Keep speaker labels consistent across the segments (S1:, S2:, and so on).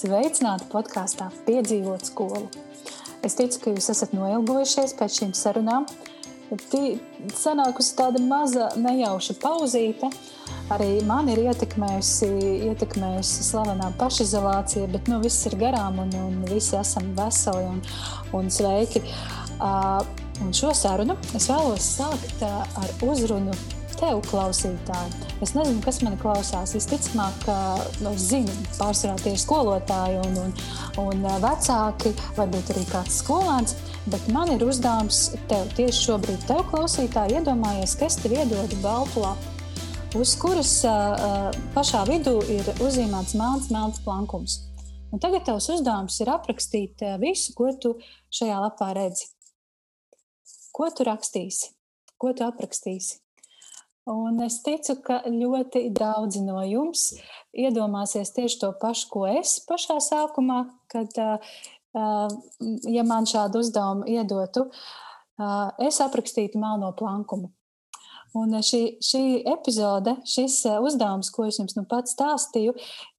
S1: Sveicināti podkāstā Piedzīvot skolu. Es ticu, ka jūs esat noilgojušies pēc šīm sarunām. Sanākusi tāda maza nejauša pauzīte. Arī man ir ietekmējusi, ietekmējusi slavenā pašizolācija, bet nu, viss ir garām un, un visi esam veseli un, un sveiki. Uh, un šo sarunu es vēlos sākt ar uzrunu tev, klausītāji. Es nezinu, kas man klausās. Visticamāk, nu, zinu, pārsvarā tie ir skolotāji un, un, un vecāki, varbūt arī kāds skolēns. Bet man ir uzdevums tev tieši šobrīd, tev, klausītāji, iedomājies, kas tev iedod baltu lapu, uz kuras uh, pašā vidū ir uzzīmēts melns, melns plankums. Un tagad tavs uzdevums ir aprakstīt visu, ko tu šajā lapā redzi. Ko tu rakstīsi? Ko tu aprakstīsi? Un es ticu, ka ļoti daudzi no jums iedomāsies tieši to pašu, ko es pašā sākumā, kad, ja man šādu uzdevumu iedotu, es aprakstītu melno plankumu. Un šī, šī epizode, šis eh, uzdevums, ko es jums nu pats stāstīju,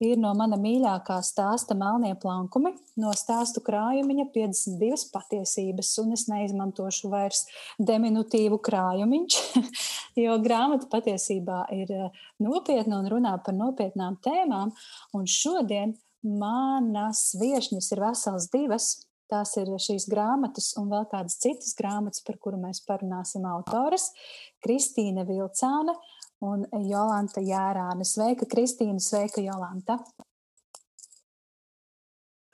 S1: ir no mana mīļākā stāsta Melnie plankumi, no stāstu krājumiņa 52 patiesības. Un es neizmantošu vairs diminutīvu krājumiņš, jo grāmata patiesībā ir eh, nopietna un runā par nopietnām tēmām. Un šodien manas viešņas ir vesels divas. Tās ir šīs grāmatas un vēl kādas citas grāmatas, par kuru mēs parunāsim autoras. Kristīna Vilcāne un Jolanta Jērāne. Sveika, Kristīna, sveika, Jolanta!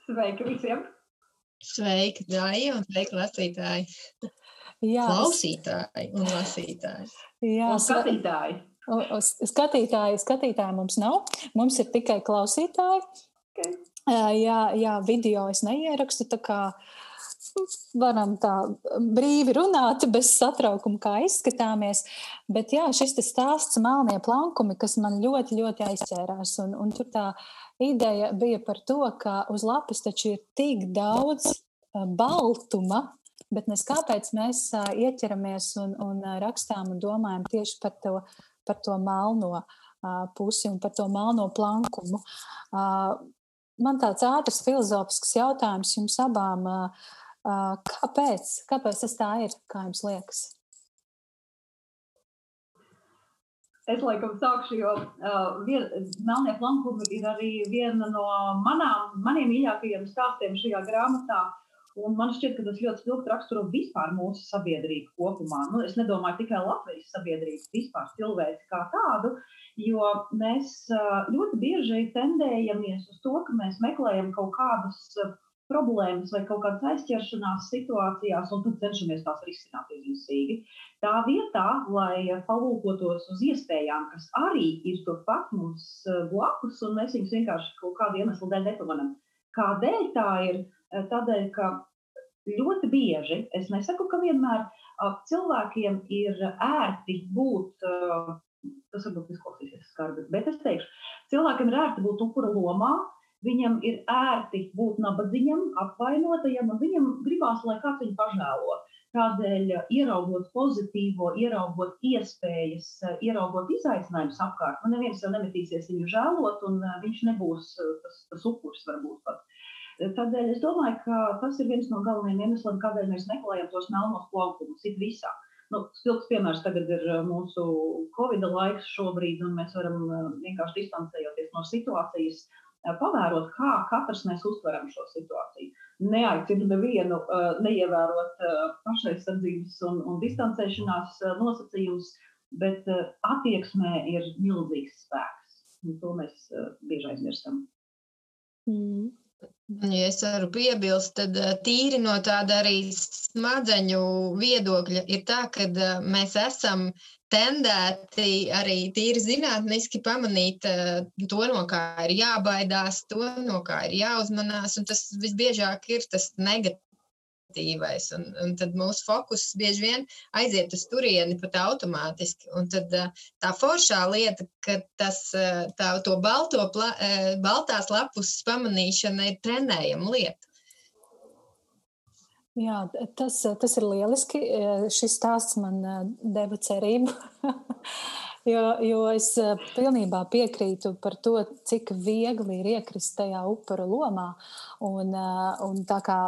S2: Sveika visiem!
S3: Sveiki, Dāja, un sveiki, lasītāji! Jā, Klausītāji un lasītāji!
S2: Jā, un skatītāji!
S1: Skatītāji, skatītāji mums nav, mums ir tikai klausītāji. Jā, jā, video es neierakstu. Varam tā brīvi runāt, bez satraukuma, kā izskatāmies. Bet jā, šis stāsts, melnie plankumi, kas man ļoti, ļoti aizķērās. Un, un tur tā ideja bija par to, ka uz lapas taču ir tik daudz baltuma, bet nes kāpēc mēs ieķeramies un, un rakstām un domājam tieši par to, par to melno pusi un par to melno plankumu man tāds ātrs filozofisks jautājums jums abām. Kāpēc? Kāpēc tas tā ir? Kā jums liekas?
S2: Es laikam sākšu, jo uh, vien, Melnie plankumi ir arī viena no manām, maniem mīļākajiem stāstiem šajā grāmatā. Un man šķiet, ka tas ļoti spilgti raksturo vispār mūsu sabiedrību kopumā. Nu, es nedomāju tikai Latvijas sabiedrību, vispār cilvēci kā tādu. Uh, Jo mēs ļoti bieži tendējamies uz to, ka mēs meklējam kaut kādas problēmas vai kaut kādas aizķeršanās situācijās, un tad cenšamies tās risināt izmisīgi. Tā vietā, lai palūkotos uz iespējām, kas arī ir turpat mums blakus, un mēs viņus vienkārši kaut kādu iemeslu dēļ nepamanām. Kādēļ tā ir? Tādēļ, ka ļoti bieži, es nesaku, ka vienmēr cilvēkiem ir ērti būt Tas varbūt izklausīsies skarbi, bet es teikšu, cilvēkam ir ērti būt upura lomā, viņam ir ērti būt nabadzīgam, apvainotajam, un viņam gribās, lai kāds viņu pažēlo. Tādēļ, ieraugot pozitīvo, ieraugot iespējas, ieraugot izaicinājumus apkārt, man neviens jau nemetīsies viņu žēlot, un viņš nebūs tas, tas upuris varbūt pat. Tādēļ es domāju, ka tas ir viens no galvenajiem iemesliem, kādēļ mēs meklējam tos melnos plaukumus it visā. Nu, spilgts piemērs tagad ir mūsu Covid laiks šobrīd, un mēs varam vienkārši distancējoties no situācijas, pavērot, kā katrs mēs uztveram šo situāciju. Neaicinu nevienu neievērot pašaizsardzības un, un distancēšanās nosacījumus, bet attieksmē ir milzīgs spēks. Un to mēs bieži aizmirstam.
S3: Mm. Ja es varu piebilst, tad eh, tīri no tāda arī smadzeņu viedokļa ir tā, ka eh, mēs esam tendēti arī tīri zinātniski pamanīt eh, to, no kā ir jābaidās, to, no kā ir jāuzmanās. Un tas visbiežāk ir tas negatīvs negatīvais. Un, un tad mūsu fokus bieži vien aiziet uz turieni pat automātiski. Un tad tā foršā lieta, ka tas, tā, to balto, pla, baltās lapus pamanīšana ir trenējama lieta.
S1: Jā, tas, tas ir lieliski. Šis stāsts man deva cerību. Jo, jo es pilnībā piekrītu par to, cik viegli ir iekrist tajā upura lomā. Un, un tā kā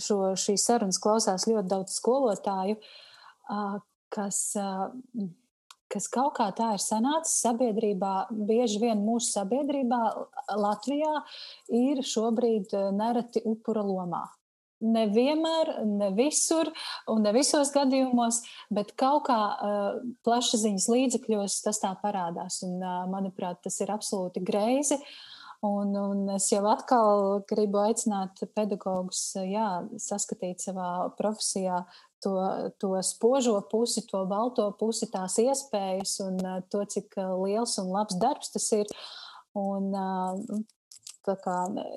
S1: šo, šīs sarunas klausās ļoti daudz skolotāju, kas kas kaut kā tā ir sanācis sabiedrībā, bieži vien mūsu sabiedrībā Latvijā ir šobrīd eh, nereti upura lomā. Nevienmēr, ne visur un ne visos gadījumos, bet kaut kā uh, plašsaziņas līdzekļos tas tā parādās. Un, uh, manuprāt, tas ir absolūti greizi. Un, un es jau atkal gribu aicināt pedagogus jā, saskatīt savā profesijā to, to spožo pusi, to balto pusi, tās iespējas un uh, to, cik liels un labs darbs tas ir. Un, uh, kā,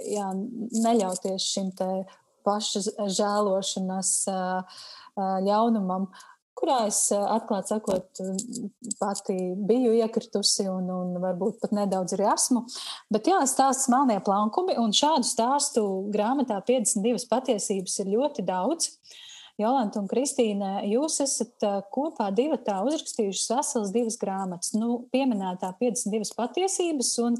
S1: jā, neļauties šim paša žēlošanas ļaunumam, kurā es atklāti sakot, pati biju iekritusi un, un varbūt pat nedaudz arī esmu. Bet jā, stāsts melnie plankumi un šādu stāstu grāmatā 52 patiesības ir ļoti daudz. Jolanta un Kristīna, jūs esat kopā divi tā uzrakstījušas veselas divas grāmatas. Nu, pieminētā 52 patiesības un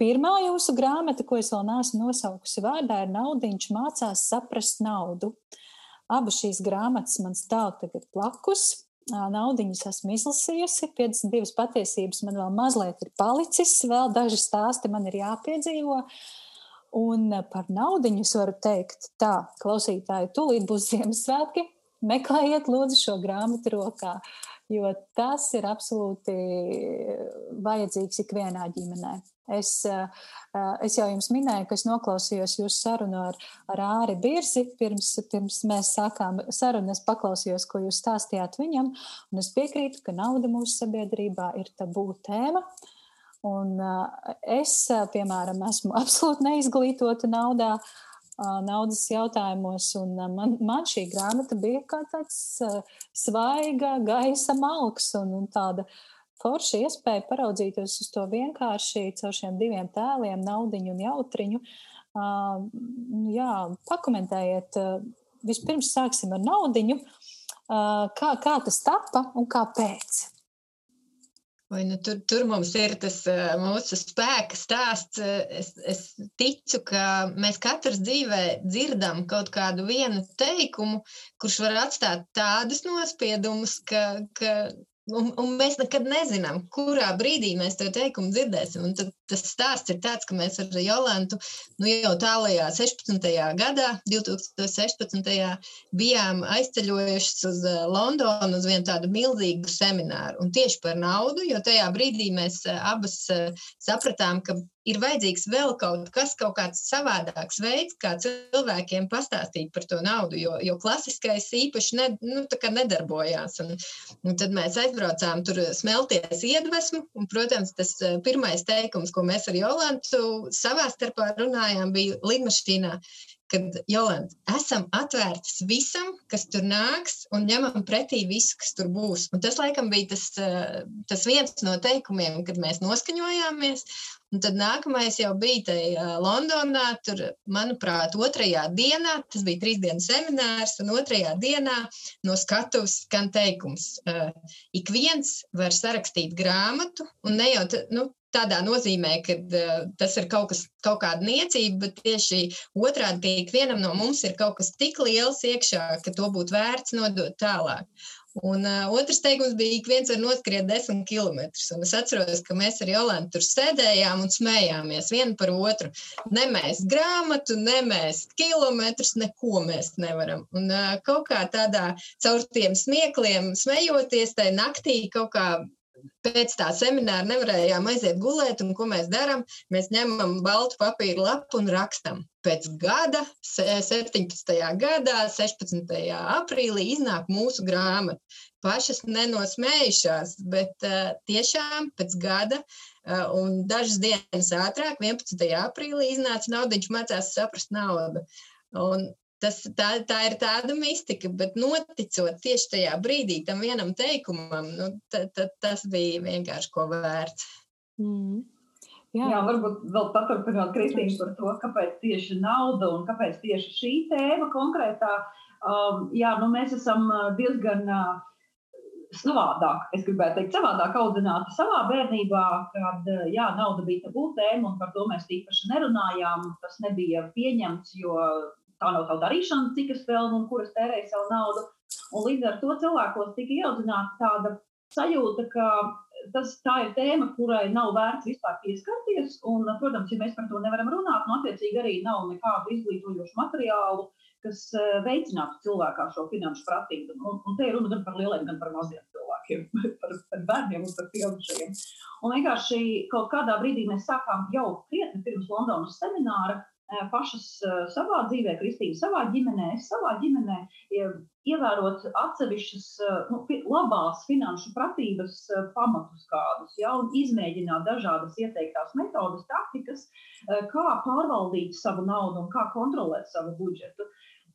S1: pirmā jūsu grāmata, ko es vēl neesmu nosaukusi vārdā, ir Naudiņš mācās saprast naudu. Abas šīs grāmatas man stāv tagad blakus. Naudiņas esmu izlasījusi, 52 patiesības man vēl mazliet ir palicis, vēl daži stāsti man ir jāpiedzīvo. Uh, Un par naudu es varu teikt, tā, klausītāji, tūlīt būs Ziemassvētki. Meklējiet, lūdzu, šo grāmatu rokā, jo tas ir absolūti vajadzīgs ikvienā ģimenē. Es, eh, es jau jums minēju, ka es noklausījos jūsu sarunu ar, ar Āri Birzi. Pirms, pirms mēs sākām sarunu, es paklausījos, ko jūs stāstījāt viņam, un es piekrītu, ka nauda mūsu sabiedrībā ir tabū tēma. Uh, Un es, piemēram, esmu absolūti neizglītota naudā, naudas jautājumos, un man, man šī grāmata bija kā tāds svaiga gaisa malks un, un tāda forša iespēja paraudzīties uz to vienkārši caur šiem diviem tēliem, naudiņu un jautriņu. Jā, pakomentējiet, vispirms sāksim ar naudiņu. Kā, kā tas tapa un kāpēc?
S3: Vai, nu, tur, tur mums ir tas uh, mūsu spēka stāsts. Es, es ticu, ka mēs katrs dzīvē dzirdam kaut kādu vienu teikumu, kurš var atstāt tādus nospiedumus, ka, ka Un, un mēs nekad nezinām, kurā brīdī mēs to teikumu dzirdēsim. Un tad, tas stāsts ir tāds, ka mēs ar Jolantu nu, jau tālākajā 16. gadā, 2016. bijām aizceļojuši uz eh, Londonu uz vienu tādu milzīgu semināru. Un tieši par naudu, jo tajā brīdī mēs eh, abas eh, sapratām, ka ir vajadzīgs vēl kaut kas, kaut kāds savādāks veids, kā cilvēkiem pastāstīt par to naudu, jo, jo klasiskais īpaši ne, nu, nedarbojās. Un, un tad mēs aizbraucām tur smelties iedvesmu, un, protams, tas eh, pirmais teikums, ko mēs ar Jolantu savā starpā runājām, bija lidmašīnā kad Jolanta, esam atvērtas visam, kas tur nāks, un ņemam pretī visu, kas tur būs. Un tas, laikam, bija tas, eh, tas viens no teikumiem, kad mēs noskaņojāmies. Un tad nākamais jau bija tajā Londonā. Tur, manuprāt, otrajā dienā, tas bija trīs dienas seminārs, un otrajā dienā no skatuves skan teikums: uh, ik viens var sarakstīt grāmatu, un ne jau nu, tādā nozīmē, ka uh, tas ir kaut, kas, kaut kāda niecība, bet tieši otrādi, ka ikvienam no mums ir kaut kas tik liels iekšā, ka to būtu vērts nodot tālāk. Un uh, otrs teikums bija, ka viens var noskriet desmit kilometrus. Un es atceros, ka mēs ar Jolantu tur sēdējām un smējāmies vienu par otru. Nemēst grāmatu, nemēst kilometrus, neko mēs nevaram. Un uh, kaut kā tādā caur tiem smiekliem smejoties, tajā naktī kaut kā pēc tā semināra nevarējām aiziet gulēt, un ko mēs darām? Mēs ņemam baltu papīra lapu un rakstam. Pēc gada, 17. gadā, 16. aprīlī, iznāk mūsu grāmata. Pašas nenosmējušās, bet uh, tiešām pēc gada uh, un dažas dienas ātrāk, 11. aprīlī, iznāca naudiņš mācās saprast naudu. Un Tas, tā, tā ir tāda mistika, bet noticot tieši tajā brīdī tam vienam teikumam, nu, ta, ta, tas bija vienkārši ko vērts.
S2: Mm. Jā. Jā, varbūt vēl paturpinot Kristīnu par to, kāpēc tieši nauda un kāpēc tieši šī tēma konkrētā. Um, jā, nu mēs esam uh, diezgan uh, savādāk, es gribētu teikt, savādāk audzināti savā bērnībā, kad jā, nauda bija tabū tēma, un par to mēs īpaši nerunājām. Tas nebija pieņemts, jo tā nav tā darīšana, cik es pelnu un kur es tērēju savu naudu. Un līdz ar to cilvēkos tika ieaudzināta tāda sajūta, ka tas, tā ir tēma, kurai nav vērts vispār pieskarties. Un, protams, ja mēs par to nevaram runāt, nu, attiecīgi arī nav nekādu izglītojošu materiālu, kas eh, veicinātu cilvēkā šo finanšu pratību. Un, un te ir runa gan par lieliem, gan par maziem cilvēkiem, par, par bērniem un par pieaugušajiem. Un vienkārši kaut kādā brīdī mēs sākām jau krietni pirms Londonas semināra pašas savā dzīvē, Kristīna savā ģimenē, es savā ģimenē, ievērot atsevišķas nu, labās finanšu pratības pamatus kādus, ja, un izmēģināt dažādas ieteiktās metodas, taktikas, kā pārvaldīt savu naudu un kā kontrolēt savu budžetu.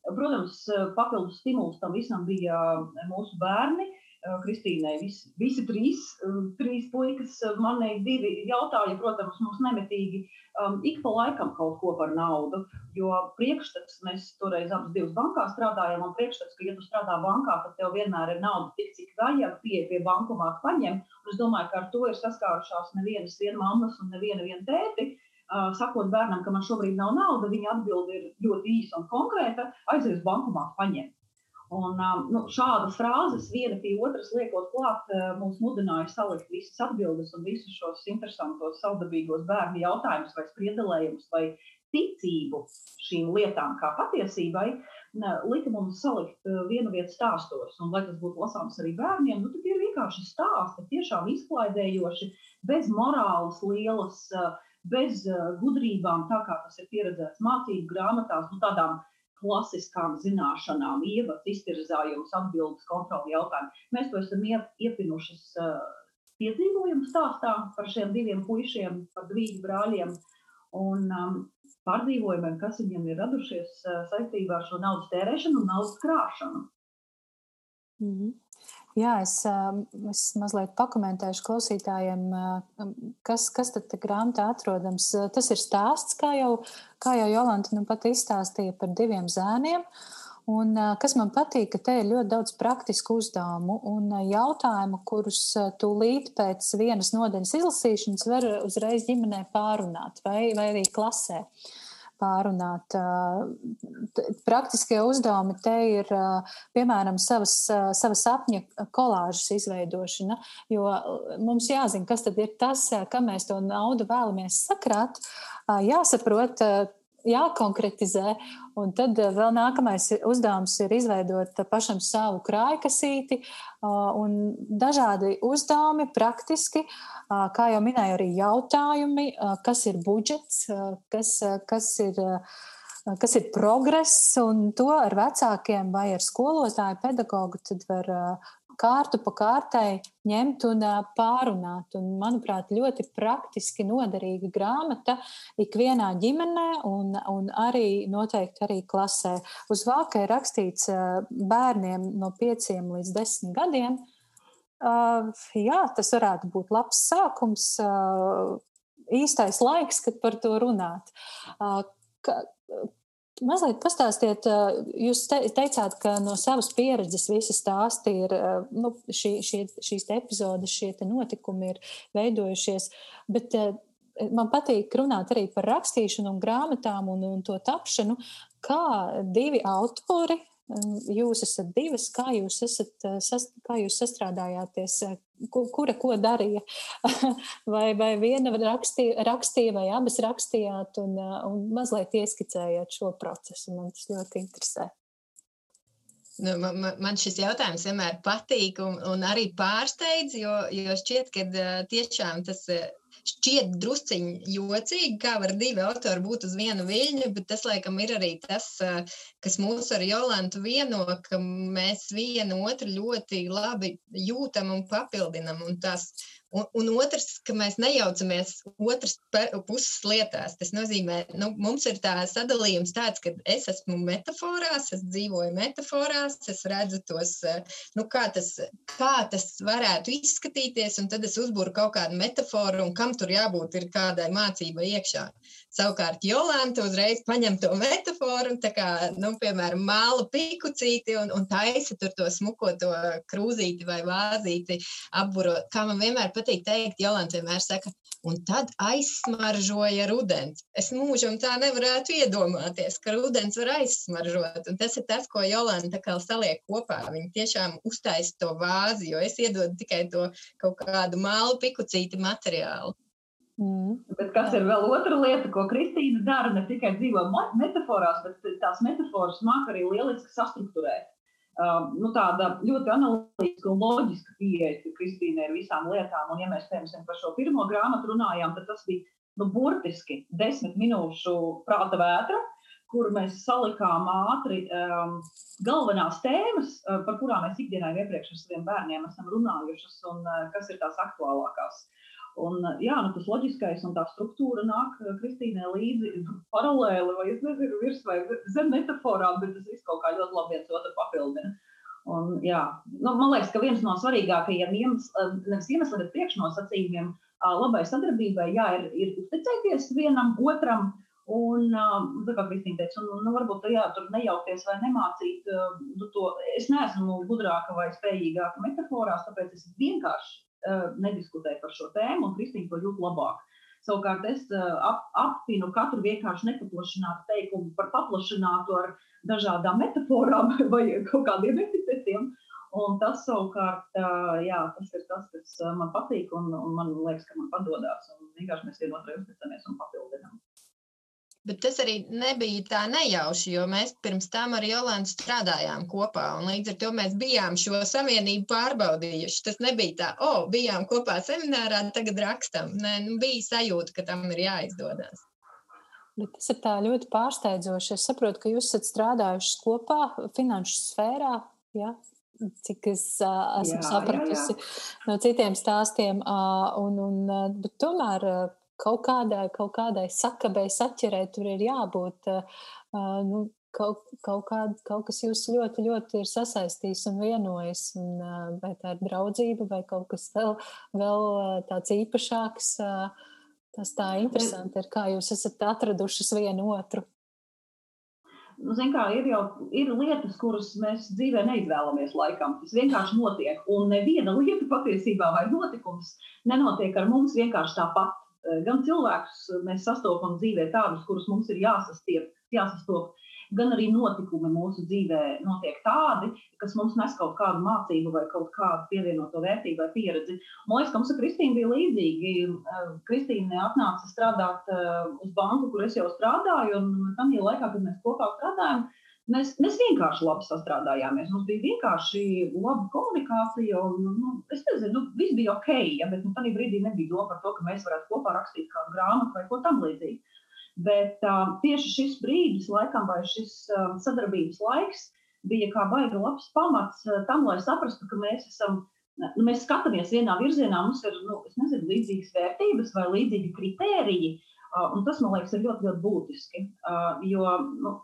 S2: Protams, papildus stimuls tam visam bija mūsu bērni. Kristīnai visi, visi trīs, trīs puikas, manai divi jautāja, protams, mums nemitīgi um, ik pa laikam kaut ko par naudu. Jo priekšstats, mēs toreiz abas divas bankā strādājām, un priekšstats, ka, ja tu strādā bankā, tad tev vienmēr ir nauda tik, cik vajag, pie, pie bankomāta paņem. Un es domāju, ka ar to ir saskārušās nevienas vien mammas un neviena vien tēti. Uh, sakot bērnam, ka man šobrīd nav nauda, viņa atbilde ir ļoti īsa un konkrēta. Aizies uz bankomātu, paņem. Un, um, nu, šādas frāzes viena pie otras liekot klāt, uh, mūs mudināja salikt visas atbildes un visus šos interesantos, savdabīgos bērnu jautājumus, vai spriedelējumus, vai ticību šīm lietām kā patiesībai, lika mums salikt uh, vienu vietu stāstos. Un, lai tas būtu lasāms arī bērniem, nu, tie ir vienkārši stāsti, tiešām izklaidējoši, bez morāles lielas. Uh, bez gudrībām, tā kā tas ir pieredzēts mācību grāmatās, nu, tādām klasiskām zināšanām, ievads, iztirzājums, atbildes, kontroli jautājumi. Mēs to esam iepinušas piedzīvojumu stāstā par šiem diviem puišiem, par diviem brāļiem un um, pārdzīvojumiem, kas viņiem ir radušies uh, saistībā ar šo naudas tērēšanu un naudas krāšanu.
S1: Mm -hmm. Jā, es, es mazliet pakomentēšu klausītājiem, kas, kas tad grāmatā atrodams. Tas ir stāsts, kā jau, kā jau Jolanta nu pat izstāstīja par diviem zēniem. Un, kas man patīk, ka te ir ļoti daudz praktisku uzdevumu un jautājumu, kurus tūlīt pēc vienas nodaļas izlasīšanas var uzreiz ģimenē pārunāt vai, vai arī klasē. Uh, pārunāt. Praktiskie uzdevumi te ir, piemēram, savas, savas sapņa kolāžas izveidošana, jo mums jāzina, kas tad ir tas, kam mēs to naudu vēlamies sakrāt. Jāsaprot, jākonkretizē. Un tad vēl nākamais uzdevums ir izveidot pašam savu krājkasīti un dažādi uzdevumi praktiski, kā jau minēju, arī jautājumi, kas ir budžets, kas, kas ir. Kas ir progress, un to ar vecākiem vai ar skolotāju, pedagogu var kārtu pa kārtai ņemt un pārunāt. Un, manuprāt, ļoti praktiski noderīga grāmata ikvienā ģimenē un, un arī noteikti arī klasē. Uz vāka ir rakstīts bērniem no pieciem līdz desmit gadiem. Jā, tas varētu būt labs sākums, īstais laiks, kad par to runāt. Mazliet pastāstiet, jūs teicāt, ka no savas pieredzes visi stāsti ir, nu, šī, šie, šīs epizodes, šie notikumi ir veidojušies, bet man patīk runāt arī par rakstīšanu un grāmatām un, un to tapšanu, kā divi autori Jūs esat divas, kā jūs, esat, sas, kā jūs sastrādājāties, kura ko darīja? vai, vai viena rakstīja, rakstīja, vai abas rakstījāt, un, un mazliet ieskicējāt šo procesu. Man tas ļoti interesē.
S3: Nu, man, man šis jautājums vienmēr patīk un, un arī pārsteidz, jo, jo šķiet, ka tiešām tas šķiet drusciņi jocīgi, kā var divi autori būt uz vienu viļņu, bet tas, laikam, ir arī tas, kas mūs ar Jolantu vieno, ka mēs vienu otru ļoti labi jūtam un papildinam. Un tās, Un, un otrs, ka mēs nejaucamies otras puses lietās. Tas nozīmē, ka nu, mums ir tā sadalījums tāds, ka es esmu metaforās, es dzīvoju metaforās, es redzu tos, nu, kā, tas, kā tas varētu izskatīties, un tad es uzbūru kaut kādu metaforu, un kam tur jābūt ir kādai mācībai iekšā. Savukārt Jolanta uzreiz paņem to metaforu un, kā, nu, piemēram, māla pikucīti un, un taisa tur to smuko to krūzīti vai vāzīti apburot. Kā man vienmēr patīk teikt, Jolanta vienmēr saka, un tad aizsmaržoja rudens. Es mūžam tā nevarētu iedomāties, ka rudens var aizsmaržot. Un tas ir tas, ko Jolanta kā saliek kopā. Viņa tiešām uztaisa to vāzi, jo es iedodu tikai to kaut kādu mālu pikucīti materiālu.
S2: Mm. Bet kas ir vēl otra lieta, ko Kristīna dara? Ne tikai dzīvo metaforās, bet tās metaforas māca arī lieliski sastruktūrēt. Uh, nu, tāda ļoti analītiska un loģiska pieeja Kristīnai ar visām lietām. Un, ja mēs piemēram par šo pirmo grāmatu runājām, tad tas bija nu, burtiski desmit minūšu prāta vētra, kur mēs salikām ātri um, galvenās tēmas, uh, par kurām mēs ikdienā iepriekš ar saviem bērniem esam runājušas, un uh, kas ir tās aktuālākās. Un, jā, nu, tas loģiskais un tā struktūra nāk Kristīnai līdzi paralēli, vai es nezinu, virs vai zem metaforām, bet tas viss kaut kā ļoti labi viens otru papildina. Un, jā, nu, man liekas, ka viens no svarīgākajiem iemesliem, nevis iemesliem, bet priekšnosacījumiem labai sadarbībai, jā, ir, ir uzticēties vienam otram. Un, tā kā Kristīna teica, un, nu, varbūt jā, tur nejaukties vai nemācīt nu, to. Es neesmu gudrāka vai spējīgāka metaforās, tāpēc es vienkārši Eh, nediskutēju par šo tēmu, un Kristīna to jūt labāk. Savukārt es eh, ap, aptinu katru vienkārši nepaplašinātu teikumu par paplašinātu ar dažādām metaforām vai kaut kādiem epitetiem. Un tas savukārt, eh, jā, tas ir tas, kas man patīk un, un man liekas, ka man padodas. Vienkārši mēs vienotrai uzticamies un papildinām.
S3: Bet tas arī nebija tā nejauši, jo mēs pirms tam ar Jolantu strādājām kopā. Līdz ar to mēs bijām šo savienību pārbaudījuši. Tas nebija tā, o, oh, bijām kopā seminārā, tagad rakstam. Nē, nu, bija sajūta, ka tam ir jāizdodas.
S1: Bet tas ir ļoti pārsteidzoši. Es saprotu, ka jūs esat strādājuši kopā finanšu sfērā. Ja? Cik es uh, esmu jā, sapratusi jā, jā. no citiem stāstiem. Uh, un, un, bet tomēr uh, kaut kādai, kaut kādai sakabei, saķerē tur ir jābūt. Uh, nu, kaut, kaut, kād, kaut kas jūs ļoti, ļoti ir sasaistījis un vienojis. Un, uh, vai tā ir draudzība vai kaut kas vēl, vēl tāds īpašāks. Tas tā interesanti ir, kā jūs esat atradušas vienu otru.
S2: Nu, kā, ir jau ir lietas, kuras mēs dzīvē neizvēlamies laikam. Tas vienkārši notiek. Un neviena lieta patiesībā vai notikums nenotiek ar mums vienkārši tāpat. Eh, gan cilvēkus eh, mēs sastopam dzīvē tādus, kurus mums ir jāsastiep, jāsastop, gan arī notikumi mūsu dzīvē notiek tādi, kas mums nes kaut kādu mācību vai kaut kādu pievienoto vērtību vai pieredzi. Man liekas, ka mums ar Kristīnu bija līdzīgi. Eh, Kristīna atnāca strādāt uz banku, kur es jau strādāju, un tam laikā, kad mēs kopā strādājām, Mēs, mēs vienkārši labi sastrādājāmies. Mums bija vienkārši laba komunikācija. Un, nu, es nezinu, nu, viss bija ok, ja, bet nu, tajā brīdī nebija doma par to, ka mēs varētu kopā rakstīt kādu grāmatu vai ko tamlīdzīgu. Bet uh, tieši šis brīdis, laikam, vai šis uh, sadarbības laiks, bija kā baigi labs pamats uh, tam, lai saprastu, ka mēs esam. Nu, mēs skatāmies vienā virzienā, mums ir nu, nezinu, līdzīgas vērtības vai līdzīgi kritēriji. Un tas, man liekas, ir ļoti, ļoti būtiski. Jo nu,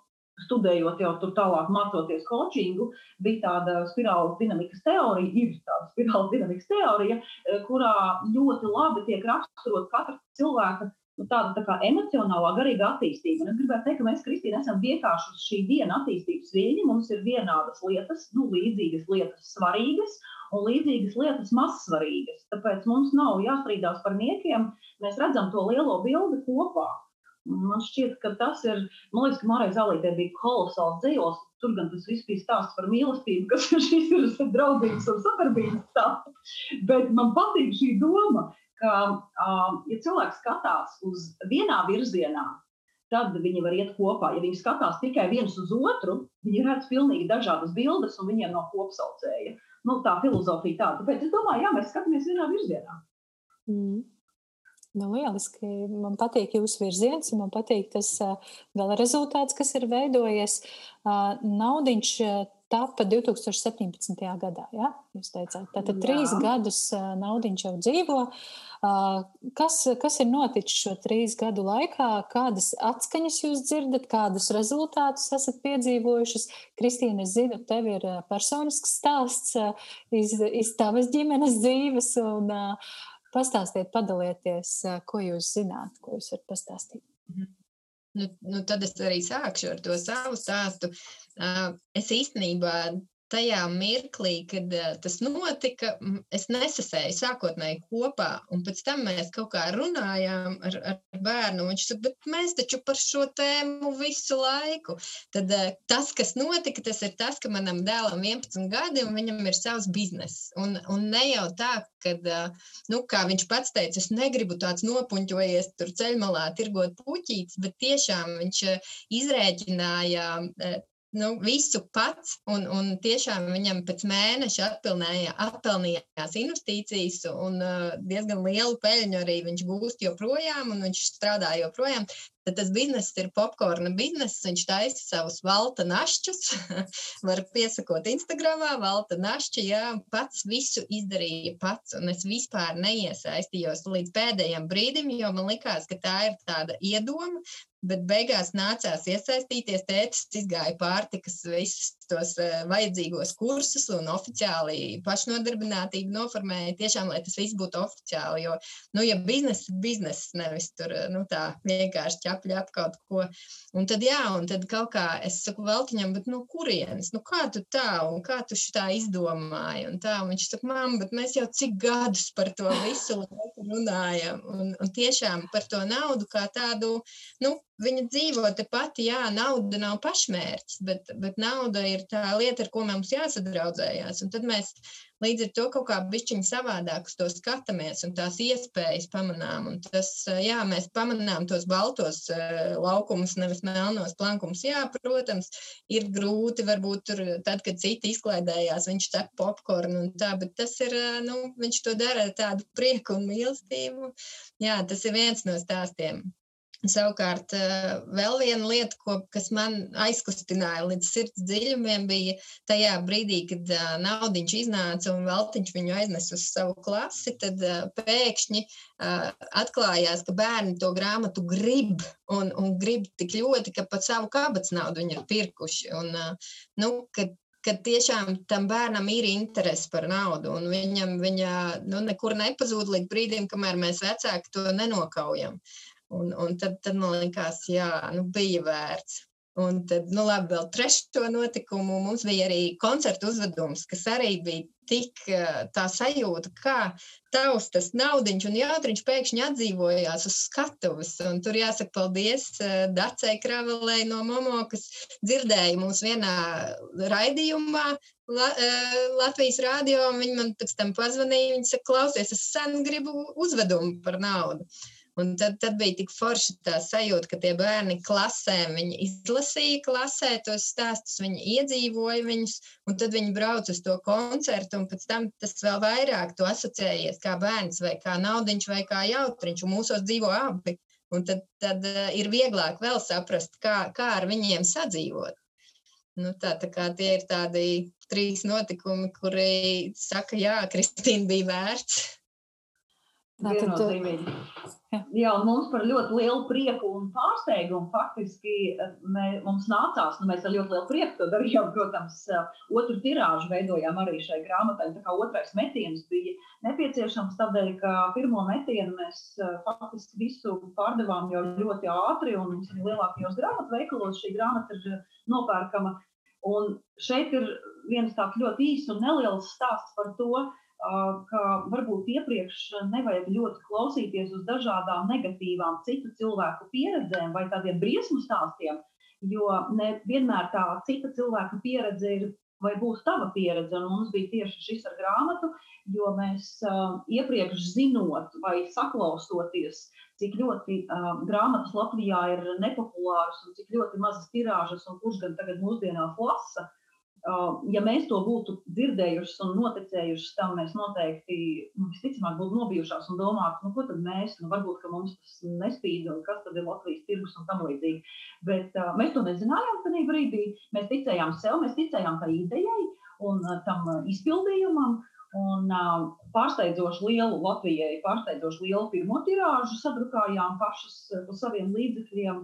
S2: studējot jau tur tālāk, mācoties coachingu, bija tāda spirāli dinamikas teorija, ir tāda spirāli dinamikas teorija, eh, kurā ļoti labi tiek raksturot katra cilvēka nu, tāda tā kā emocionālā, garīga attīstība. Un es gribētu teikt, ka mēs, Kristīna, esam vienkārši uz šī viena attīstības viļņa. Mums ir vienādas lietas, nu, līdzīgas lietas, svarīgas un līdzīgas lietas, mazsvarīgas. Tāpēc mums nav jāstrīdās par niekiem. Mēs redzam to lielo bildi kopā. Man šķiet, ka tas ir. Man liekas, ka Mārai Zalītē bija kolosāls dzīvos. Tur gan tas viss bija stāsts par mīlestību, kas šis ir draudzības un sadarbības stāsts. Bet man patīk šī doma, ka, ja cilvēks skatās uz vienā virzienā, tad viņi var iet kopā. Ja viņi skatās tikai viens uz otru, viņi redz pilnīgi dažādas bildes un viņiem nav kopsaucēja. Nu, tā filozofija tāda. Tāpēc es domāju, jā, mēs skatāmies vienā virzienā.
S1: Mm. Nu, lieliski. Man patīk jūsu virziens, un man patīk tas gala rezultāts, kas ir veidojies. Naudiņš tapa 2017. gadā. Ja? Jūs teicāt, tātad Jā. trīs gadus naudiņš jau dzīvo. Kas, kas ir noticis šo trīs gadu laikā? Kādas atskaņas jūs dzirdat, kādus rezultātus esat piedzīvojušas? Kristīna, es zinu, tev ir personisks stāsts iz, iz tavas ģimenes dzīves. Un, uh, pastāstiet, padalieties, ko jūs zināt, ko jūs varat pastāstīt.
S3: Mhm. Nu, nu, tad es arī sākšu ar to savu stāstu. Es īstenībā tajā mirklī, kad uh, tas notika, es nesasēju sākotnēji kopā, un pēc tam mēs kaut kā runājām ar, ar bērnu. Viņš teica, bet mēs taču par šo tēmu visu laiku. Tad uh, tas, kas notika, tas ir tas, ka manam dēlam 11 gadi, un viņam ir savs bizness. Un, un ne jau tā, kad, uh, nu, kā viņš pats teica, es negribu tāds nopuņķojies tur ceļmalā tirgot puķītes, bet tiešām viņš izrēķināja nu, visu pats, un, un tiešām viņam pēc mēneša atpelnījās investīcijas, un uh, diezgan lielu peļņu arī viņš gūst joprojām, un viņš strādā joprojām. Tad tas bizness ir popkorna bizness. Viņš taisa savus valta našķus. Var piesakot Instagramā, valta našķi. Jā, pats visu izdarīja pats. Un es vispār neiesaistījos līdz pēdējiem brīdim, jo man likās, ka tā ir tāda iedoma. Bet beigās nācās iesaistīties. Tētis izgāja pārtikas visus tos uh, vajadzīgos kursus un oficiāli pašnodarbinātību noformēja. Tiešām, lai tas viss būtu oficiāli. Jo, nu, ja biznesa ir biznesa, nevis tur nu, tā vienkārši ap kaut ko. Un tad, jā, un tad kaut kā es saku Veltiņam, bet no kurienes? Nu, kā tu tā un kā tu šitā izdomāji? Un tā, un viņš saka, mam, bet mēs jau cik gadus par to visu runājam. Un, un tiešām par to naudu kā tādu, nu, viņa dzīvo tepat, jā, nauda nav pašmērķis, bet, bet nauda ir tā lieta, ar ko mums jāsadraudzējās. Un tad mēs līdz ar to kaut kā bišķiņi savādāk uz to skatāmies un tās iespējas pamanām. Un tas, jā, mēs pamanām tos baltos laukumus, nevis melnos plankumus. Jā, protams, ir grūti, varbūt tur, tad, kad citi izklaidējās, viņš tep popkornu un tā, bet tas ir, nu, viņš to dara ar tādu prieku un mīlestību. Jā, tas ir viens no stāstiem. Savukārt, eh, vēl viena lieta, ko, kas man aizkustināja līdz sirds dziļumiem, bija tajā brīdī, kad uh, naudiņš iznāca un Veltiņš viņu aiznes uz savu klasi, tad uh, pēkšņi atklājās, ka bērni to grāmatu grib un, un grib tik ļoti, ka pat savu kabatas naudu viņi ir pirkuši. Un, nu, kad, ka tiešām tam bērnam ir interese par naudu, un viņam viņa nu, nekur nepazūd līdz brīdim, kamēr mēs vecāki to nenokaujam. Un, un tad, tad man liekas, jā, nu, bija vērts. Un tad, nu, labi, vēl trešo notikumu mums bija arī koncertu uzvedums, kas arī bija tik tā sajūta, kā tavs tas naudiņš un jautriņš pēkšņi atdzīvojās uz skatuves. Un tur jāsaka paldies Dacei Kravelei no Momo, kas dzirdēja mūs vienā raidījumā La, Latvijas rādio, viņi man pēc tam pazvanīja, viņi saka, klausies, es sen gribu uzvedumu par naudu. Un tad, tad bija tik forši tā sajūta, ka tie bērni klasēm izlasīja klasē tos stāstus, viņi iedzīvoja viņus, un tad viņi brauca uz to koncertu, un pēc tam tas vēl vairāk to asociējies kā bērns, vai kā naudiņš, vai kā jautriņš, un mūsos dzīvo abi. Un tad, tad uh, ir vieglāk vēl saprast, kā, kā ar viņiem sadzīvot. Nu, tā, tā kā tie ir tādi trīs notikumi, kuri saka, jā, Kristīna bija vērts.
S2: Viennozīmīgi. Jā. Jā, mums par ļoti lielu prieku un pārsteigumu faktiski eh, mē, mums nācās, nu mēs ar ļoti lielu prieku to darījām, protams, eh, otru tirāžu veidojām arī šai grāmatai, tā kā otrais metiens bija nepieciešams tādēļ, ka pirmo metienu mēs eh, faktiski visu pārdevām jau ļoti ātri un mums arī lielākajos grāmatu veikalos šī grāmata ir nopērkama. Un šeit ir viens tāds ļoti īsts un neliels stāsts par to, ka varbūt iepriekš nevajag ļoti klausīties uz dažādām negatīvām citu cilvēku pieredzēm vai tādiem briesmu stāstiem, jo ne vienmēr tā cita cilvēka pieredze ir vai būs tava pieredze. Un mums bija tieši šis ar grāmatu, jo mēs uh, iepriekš zinot vai saklausoties, cik ļoti uh, grāmatas Latvijā ir nepopulāras un cik ļoti mazas tirāžas un kurš gan tagad mūsdienās lasa. Uh, ja mēs to būtu dzirdējuši un noticējuši tam, mēs noteikti nu, visticamāk būtu nobijušās un domātu, nu, ko tad mēs, nu, varbūt mums tas nespīd un kas tad ir Latvijas tirgus un tam līdzīgi. Bet uh, mēs to nezinājām tajā brīdī. Mēs ticējām sev, mēs ticējām tai idejai un uh, tam izpildījumam. Un uh, pārsteidzoši lielu Latvijai, pārsteidzoši lielu pirmo tirāžu sadrukājām pašas par saviem līdzekļiem.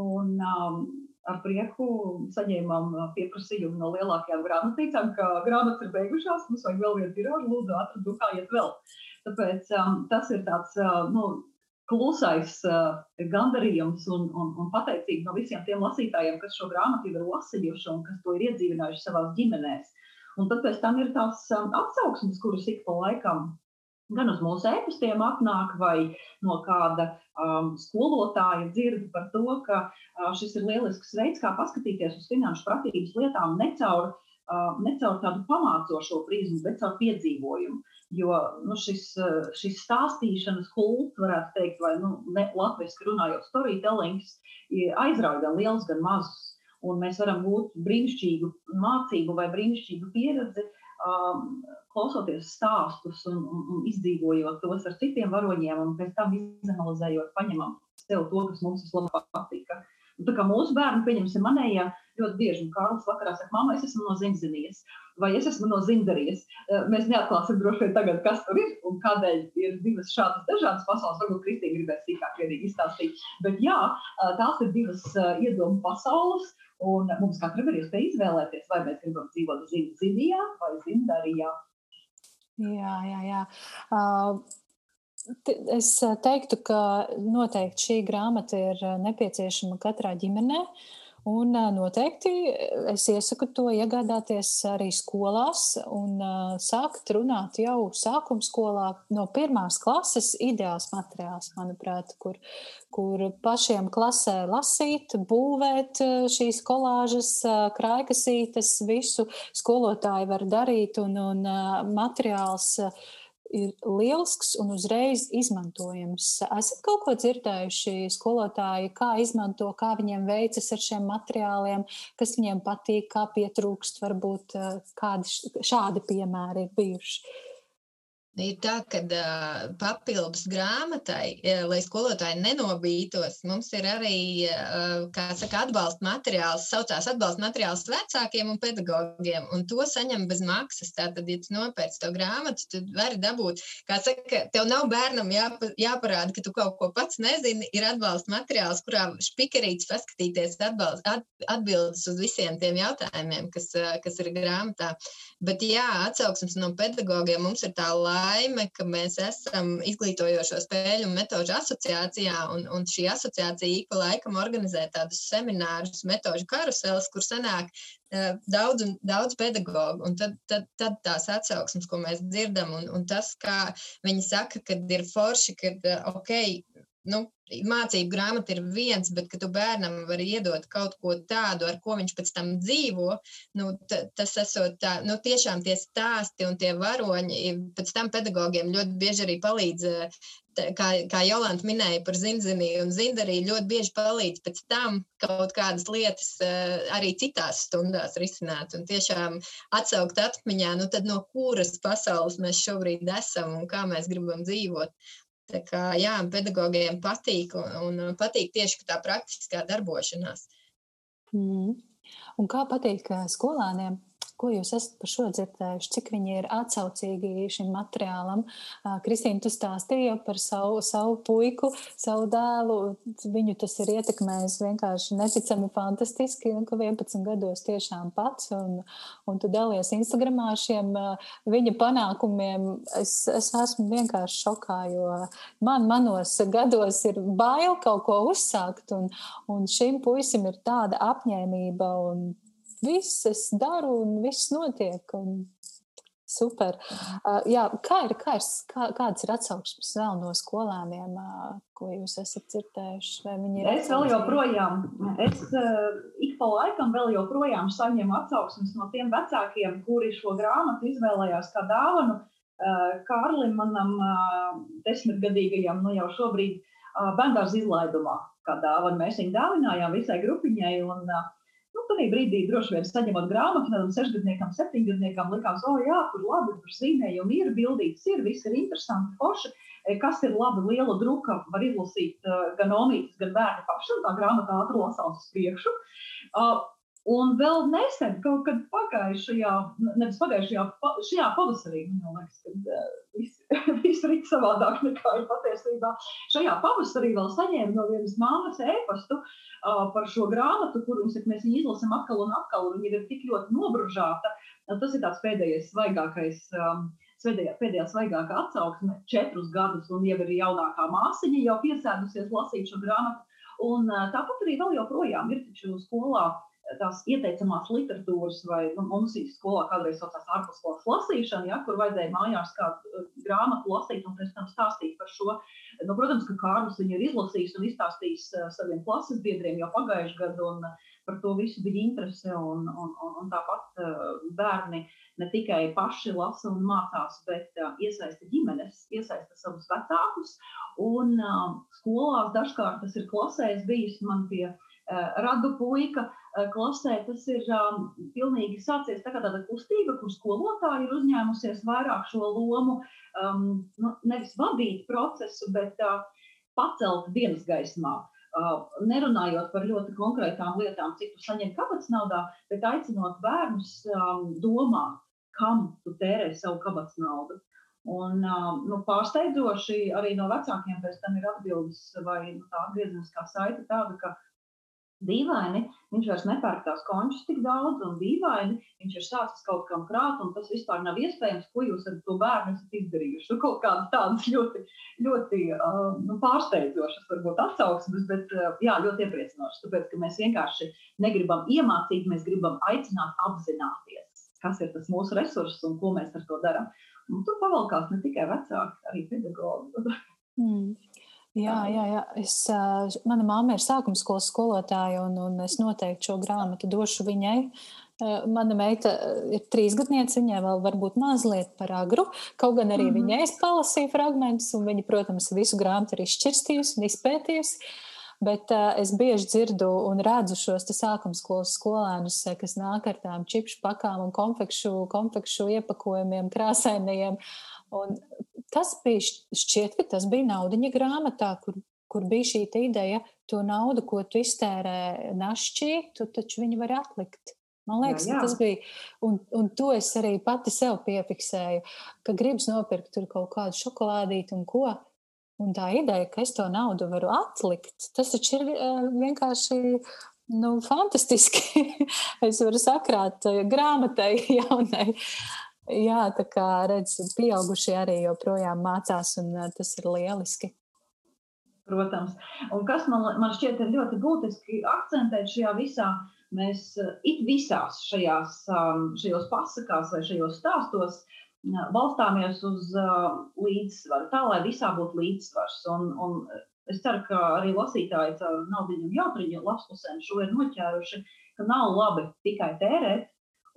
S2: Un, um, ar prieku saņēmām pieprasījumu no lielākajām grāmatnīcām, ka grāmatas ir beigušās, mums vajag vēl vienu tirāžu, lūdzu, atradu, kā iet vēl. Tāpēc um, tas ir tāds uh, nu, klusais uh, gandarījums un, un, un pateicība no visiem tiem lasītājiem, kas šo grāmatu ir lasījuši un kas to ir iedzīvinājuši savās ģimenēs. Un tad pēc tam ir tās um, atsauksmes, kuras ik pa laikam gan uz mūsu e-pastiem atnāk, vai no kāda um, skolotāja dzird par to, ka uh, šis ir lielisks veids, kā paskatīties uz finanšu pratības lietām ne caur, uh, ne caur tādu pamācošo prizmu, bet caur piedzīvojumu. Jo nu, šis, uh, šis stāstīšanas kults, varētu teikt, vai nu, latviešu runājot, storytellings, aizrauja gan liels, gan mazus. Un mēs varam gūt brīnišķīgu mācību vai brīnišķīgu pieredzi uh, um, klausoties stāstus un, un, un izdzīvojot tos ar citiem varoņiem, un pēc tam izanalizējot, paņemam sev to, kas mums vislabāk patika. Un tā kā mūsu bērni, pieņemsim, manējā ļoti bieži, un Kārlis vakarā saka, mamma, es esmu no Zimzinijas, vai es esmu no Zindarijas. Uh, mēs neatklāsim droši vien tagad, kas tur ir un kādēļ ir divas šādas dažādas pasaules. Varbūt Kristīna gribēs sīkāk izstāstīt. Bet jā, tās ir divas iedomu pasaules, Un mums katram ir iespēja izvēlēties, vai mēs gribam dzīvot Zimijā vai Zimdarijā.
S1: Jā, jā, jā. Uh, es teiktu, ka noteikti šī grāmata ir nepieciešama katrā ģimenē. Uh, Un noteikti es iesaku to iegādāties arī skolās un sākt runāt jau sākuma skolā no pirmās klases. Ideāls materiāls, manuprāt, kur, kur pašiem klasē lasīt, būvēt šīs kolāžas, krājkasītes, visu skolotāji var darīt un, un materiāls ir lielisks un uzreiz izmantojams. Esat kaut ko dzirdējuši skolotāji, kā izmanto, kā viņiem veicas ar šiem materiāliem, kas viņiem patīk, kā pietrūkst, varbūt eh, kādi šādi piemēri ir bijuši.
S3: Ir tā, ka uh, papildus grāmatai, ja, lai skolotāji nenobītos, mums ir arī uh, saka, atbalsta materiāls, saucās atbalsta materiāls vecākiem un pedagogiem, un to saņem bez maksas. Tātad, ja tu nopērci to grāmatu, tad vari dabūt, kā saka, tev nav bērnam jāpa, jāparāda, ka tu kaut ko pats nezini, ir atbalsta materiāls, kurā špikerīts paskatīties atbalst, at, atbildes uz visiem tiem jautājumiem, kas, kas ir grāmatā. Bet jā, atsauksmes no pedagogiem mums ir tā laime, ka mēs esam izglītojošo spēļu un metožu asociācijā, un, un šī asociācija ik pa laikam organizē tādus seminārus, metožu karuseles, kur sanāk uh, daudz, daudz pedagogu. Un tad, tad, tad tās atsauksmes, ko mēs dzirdam, un, un tas, kā viņi saka, ka ir forši, ka uh, ok, nu, mācību grāmata ir viens, bet ka tu bērnam vari iedot kaut ko tādu, ar ko viņš pēc tam dzīvo, nu, tas esot tā, nu, tiešām tie stāsti un tie varoņi, pēc tam pedagogiem ļoti bieži arī palīdz, kā, kā Jolanta minēja par zinzinī un zindarī, ļoti bieži palīdz pēc tam kaut kādas lietas arī citās stundās risināt un tiešām atsaukt atmiņā, nu, tad no kuras pasaules mēs šobrīd esam un kā mēs gribam dzīvot. Tā kā, jā, pedagogiem patīk un, un patīk tieši tā praktiskā darbošanās.
S1: Mm. Un kā patīk skolāniem? Ko jūs esat par šo dzirdējuši? Cik viņi ir atsaucīgi šim materiālam? Kristīna, tu stāstīji par savu, savu puiku, savu dēlu. Viņu tas ir ietekmējis vienkārši neticami fantastiski, ka 11 gados tiešām pats, un, un tu dalies Instagramā ar šiem viņa panākumiem. Es, es esmu vienkārši šokā, jo man manos gados ir bail kaut ko uzsākt, un, un šim puisim ir tāda apņēmība un viss es daru un viss notiek. Un super. Uh, jā, kā ir, kā ir, kā, kādas ir atsauksmes vēl no skolēniem, uh, ko jūs esat dzirdējuši?
S2: Es vēl joprojām, es uh, ik pa laikam vēl joprojām saņemu atsauksmes no tiem vecākiem, kuri šo grāmatu izvēlējās kā dāvanu. Kārlim, manam desmitgadīgajam, nu jau šobrīd bērngārza izlaidumā, kā dāvanu mēs viņu dāvinājām visai grupiņai. Un, uh, Nu, Tad brīdī droši vien saņemot grāmatu, kādam sešgadniekam, septiņgadniekam, likās, o, jā, tur labi, tur zīmējumi ir, bildītas ir, viss ir interesanti, forši. E, kas ir labi, liela druka, var izlasīt uh, gan omītis, gan bērni paši, tā grāmatā ātri lasās uz priekšu. Uh, Un vēl nesen, kaut kad pagājušajā, nevis pagājušajā, šajā pavasarī, man liekas, kad uh, viss vis ir savādāk nekā ir patiesībā. Šajā pavasarī vēl saņēmu no vienas māmas ēpastu uh, par šo grāmatu, kur viņas, mēs viņu izlasam atkal un atkal, un viņa ir tik ļoti nobružāta. Uh, tas ir tāds pēdējais svaigākais. Um, Svēdējā, pēdējā svaigākā atsauksme, četrus gadus, un jau ir jaunākā māsiņa, jau piesēdusies lasīt šo grāmatu. Un tāpat arī vēl joprojām ir skolā tās ieteicamās literatūras, vai nu, mums skolā kādreiz saucās ārpusskolas lasīšana, ja, kur vajadzēja mājās kādu grāmatu lasīt un pēc tam stāstīt par šo. Nu, protams, ka Kārlis viņu ir izlasījis un izstāstījis saviem klases biedriem jau pagājušajā gadā, un par to visu bija interese. Un, un, un, un tāpat bērni ne tikai paši lasa un mācās, bet iesaista ģimenes, iesaista savus vecākus. Un skolās dažkārt tas ir klasēs bijis man pie radu puika klasē. Tas ir um, pilnīgi sācies tā kā tāda kustība, kur skolotāji ir uzņēmusies vairāk šo lomu, um, nu, nevis vadīt procesu, bet uh, pacelt dienas gaismā. Uh, nerunājot par ļoti konkrētām lietām, cik tu saņem kabatas naudā, bet aicinot bērnus um, domāt, kam tu tērē savu kabatas naudu. Un, um, nu, pārsteidzoši arī no vecākiem pēc tam ir atbildes vai nu, tā atgriezeniskā saite tāda, ka Dīvaini, viņš vairs nepērk tās končus tik daudz, un dīvaini, viņš ir sācis kaut kam krāt, un tas vispār nav iespējams, ko jūs ar to bērnu esat izdarījuši. Nu, kaut kādas tādas ļoti, ļoti uh, nu, pārsteidzošas, varbūt atsauksmes, bet uh, jā, ļoti iepriecinošas. Tāpēc, ka mēs vienkārši negribam iemācīt, mēs gribam aicināt apzināties, kas ir tas mūsu resurss un ko mēs ar to darām. Un tur pavalkās ne tikai vecāki, arī pedagogi. Mm.
S1: Jā, jā, jā. Es, mana mamma ir sākuma skolas skolotāja, un, un es noteikti šo grāmatu došu viņai. Mana meita ir trīsgadniece, viņai vēl varbūt mazliet par agru. Kaut gan arī mm -hmm. viņai es palasīju fragmentus, un viņa, protams, visu grāmatu ir izšķirstījusi un izpētījusi. Bet uh, es bieži dzirdu un redzu šos sākuma skolas skolēnus, kas nāk ar tām čipšu pakām un konfekšu, konfekšu iepakojumiem, krāsainajiem. Un tas bija šķiet, ka tas bija naudiņa grāmatā, kur, kur bija šī ideja, to naudu, ko tu iztērē našķī, tu taču viņu var atlikt. Man liekas, jā, jā. tas bija. Un, un to es arī pati sev piefiksēju, ka gribas nopirkt tur kaut kādu šokolādīti un ko. Un tā ideja, ka es to naudu varu atlikt, tas taču ir uh, vienkārši nu, fantastiski. es varu sakrāt uh, grāmatai jaunai. Jā, tā kā redz, pieaugušie arī joprojām mācās, un tas ir lieliski.
S2: Protams. Un kas man, man šķiet ļoti būtiski akcentēt šajā visā, mēs it visās šajās, šajos pasakās vai šajos stāstos balstāmies uz līdzsvaru, tā lai visā būtu līdzsvars. Un, un es ceru, ka arī lasītāji caur naudiņu un jautriņu lapspusēm šo ir noķēruši, ka nav labi tikai tērēt,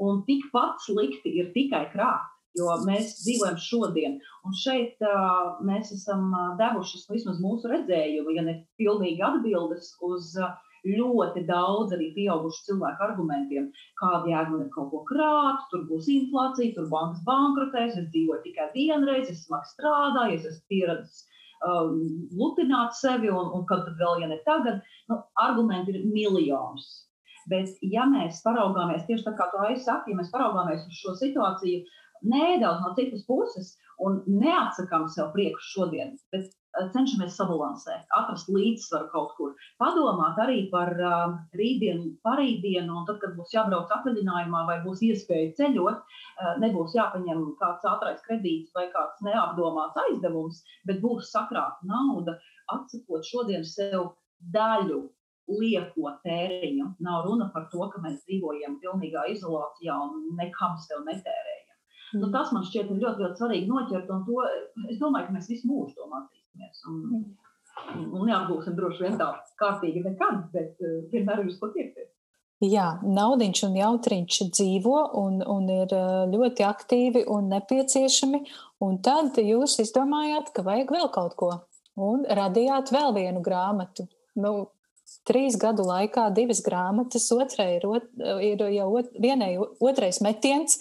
S2: un tikpat slikti ir tikai krāt. Jo mēs dzīvojam šodien, un šeit uh, mēs esam devuši vismaz mūsu redzējumu, ja ne pilnīgi atbildes uz uh, ļoti daudz arī pieaugušu cilvēku argumentiem. Kāda jēga ir kaut ko krāt, tur būs inflācija, tur bankas bankrotēs, es dzīvoju tikai vienreiz, es smagi strādāju, es esmu pieredzējis um, lutināt sevi, un, un kad vēl, ja ne tagad, nu, argumenti ir miljonus. Bet, ja mēs paraugāmies tieši tā kā tu aizsaki, ja mēs paraugāmies uz šo situāciju nedaudz no citas puses un neatsakām sev priekšu šodien, bet eh, cenšamies sabalansēt, atrast līdzsvaru kaut kur, padomāt arī par uh, rītdienu, parītdienu, un tad, kad būs jābrauc atvaļinājumā vai būs iespēja ceļot, uh, nebūs jāpaņem kāds ātrais kredīts vai kāds neapdomāts aizdevums, bet būs sakrāta nauda, atsakot šodien sev daļu lieko tēriņu. Nav runa par to, ka mēs dzīvojam pilnīgā izolācijā un nekam sev netērējam. Nu, mm. Nu, tas man šķiet ļoti, ļoti svarīgi noķert, un to es domāju, ka mēs visu mūžu to mācīsimies. Un, mm. un neapgūsim droši vien tā kārtīgi nekad, bet uh, vienmēr ir uz ko tiekties.
S1: Jā, naudiņš un jautriņš dzīvo un, un ir ļoti aktīvi un nepieciešami. Un tad jūs izdomājāt, ka vajag vēl kaut ko. Un radījāt vēl vienu grāmatu. Nu, trīs gadu laikā divas grāmatas, otrai ir, ot, ir jau ot, vienai otrais metiens.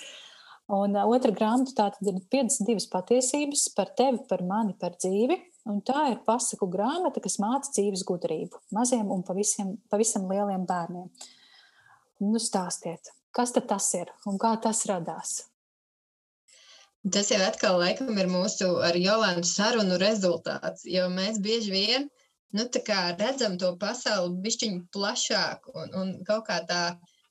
S1: Un otra grāmata tā tad ir 52 patiesības par tevi, par mani, par dzīvi. Un tā ir pasaku grāmata, kas māca dzīves gudrību maziem un pavisam, pavisam lieliem bērniem. Nu, stāstiet, kas tas ir un kā tas radās?
S3: Tas jau atkal laikam ir mūsu ar Jolantu sarunu rezultāts, jo mēs bieži vien nu, redzam to pasauli bišķiņu plašāk un, un kaut kā tā,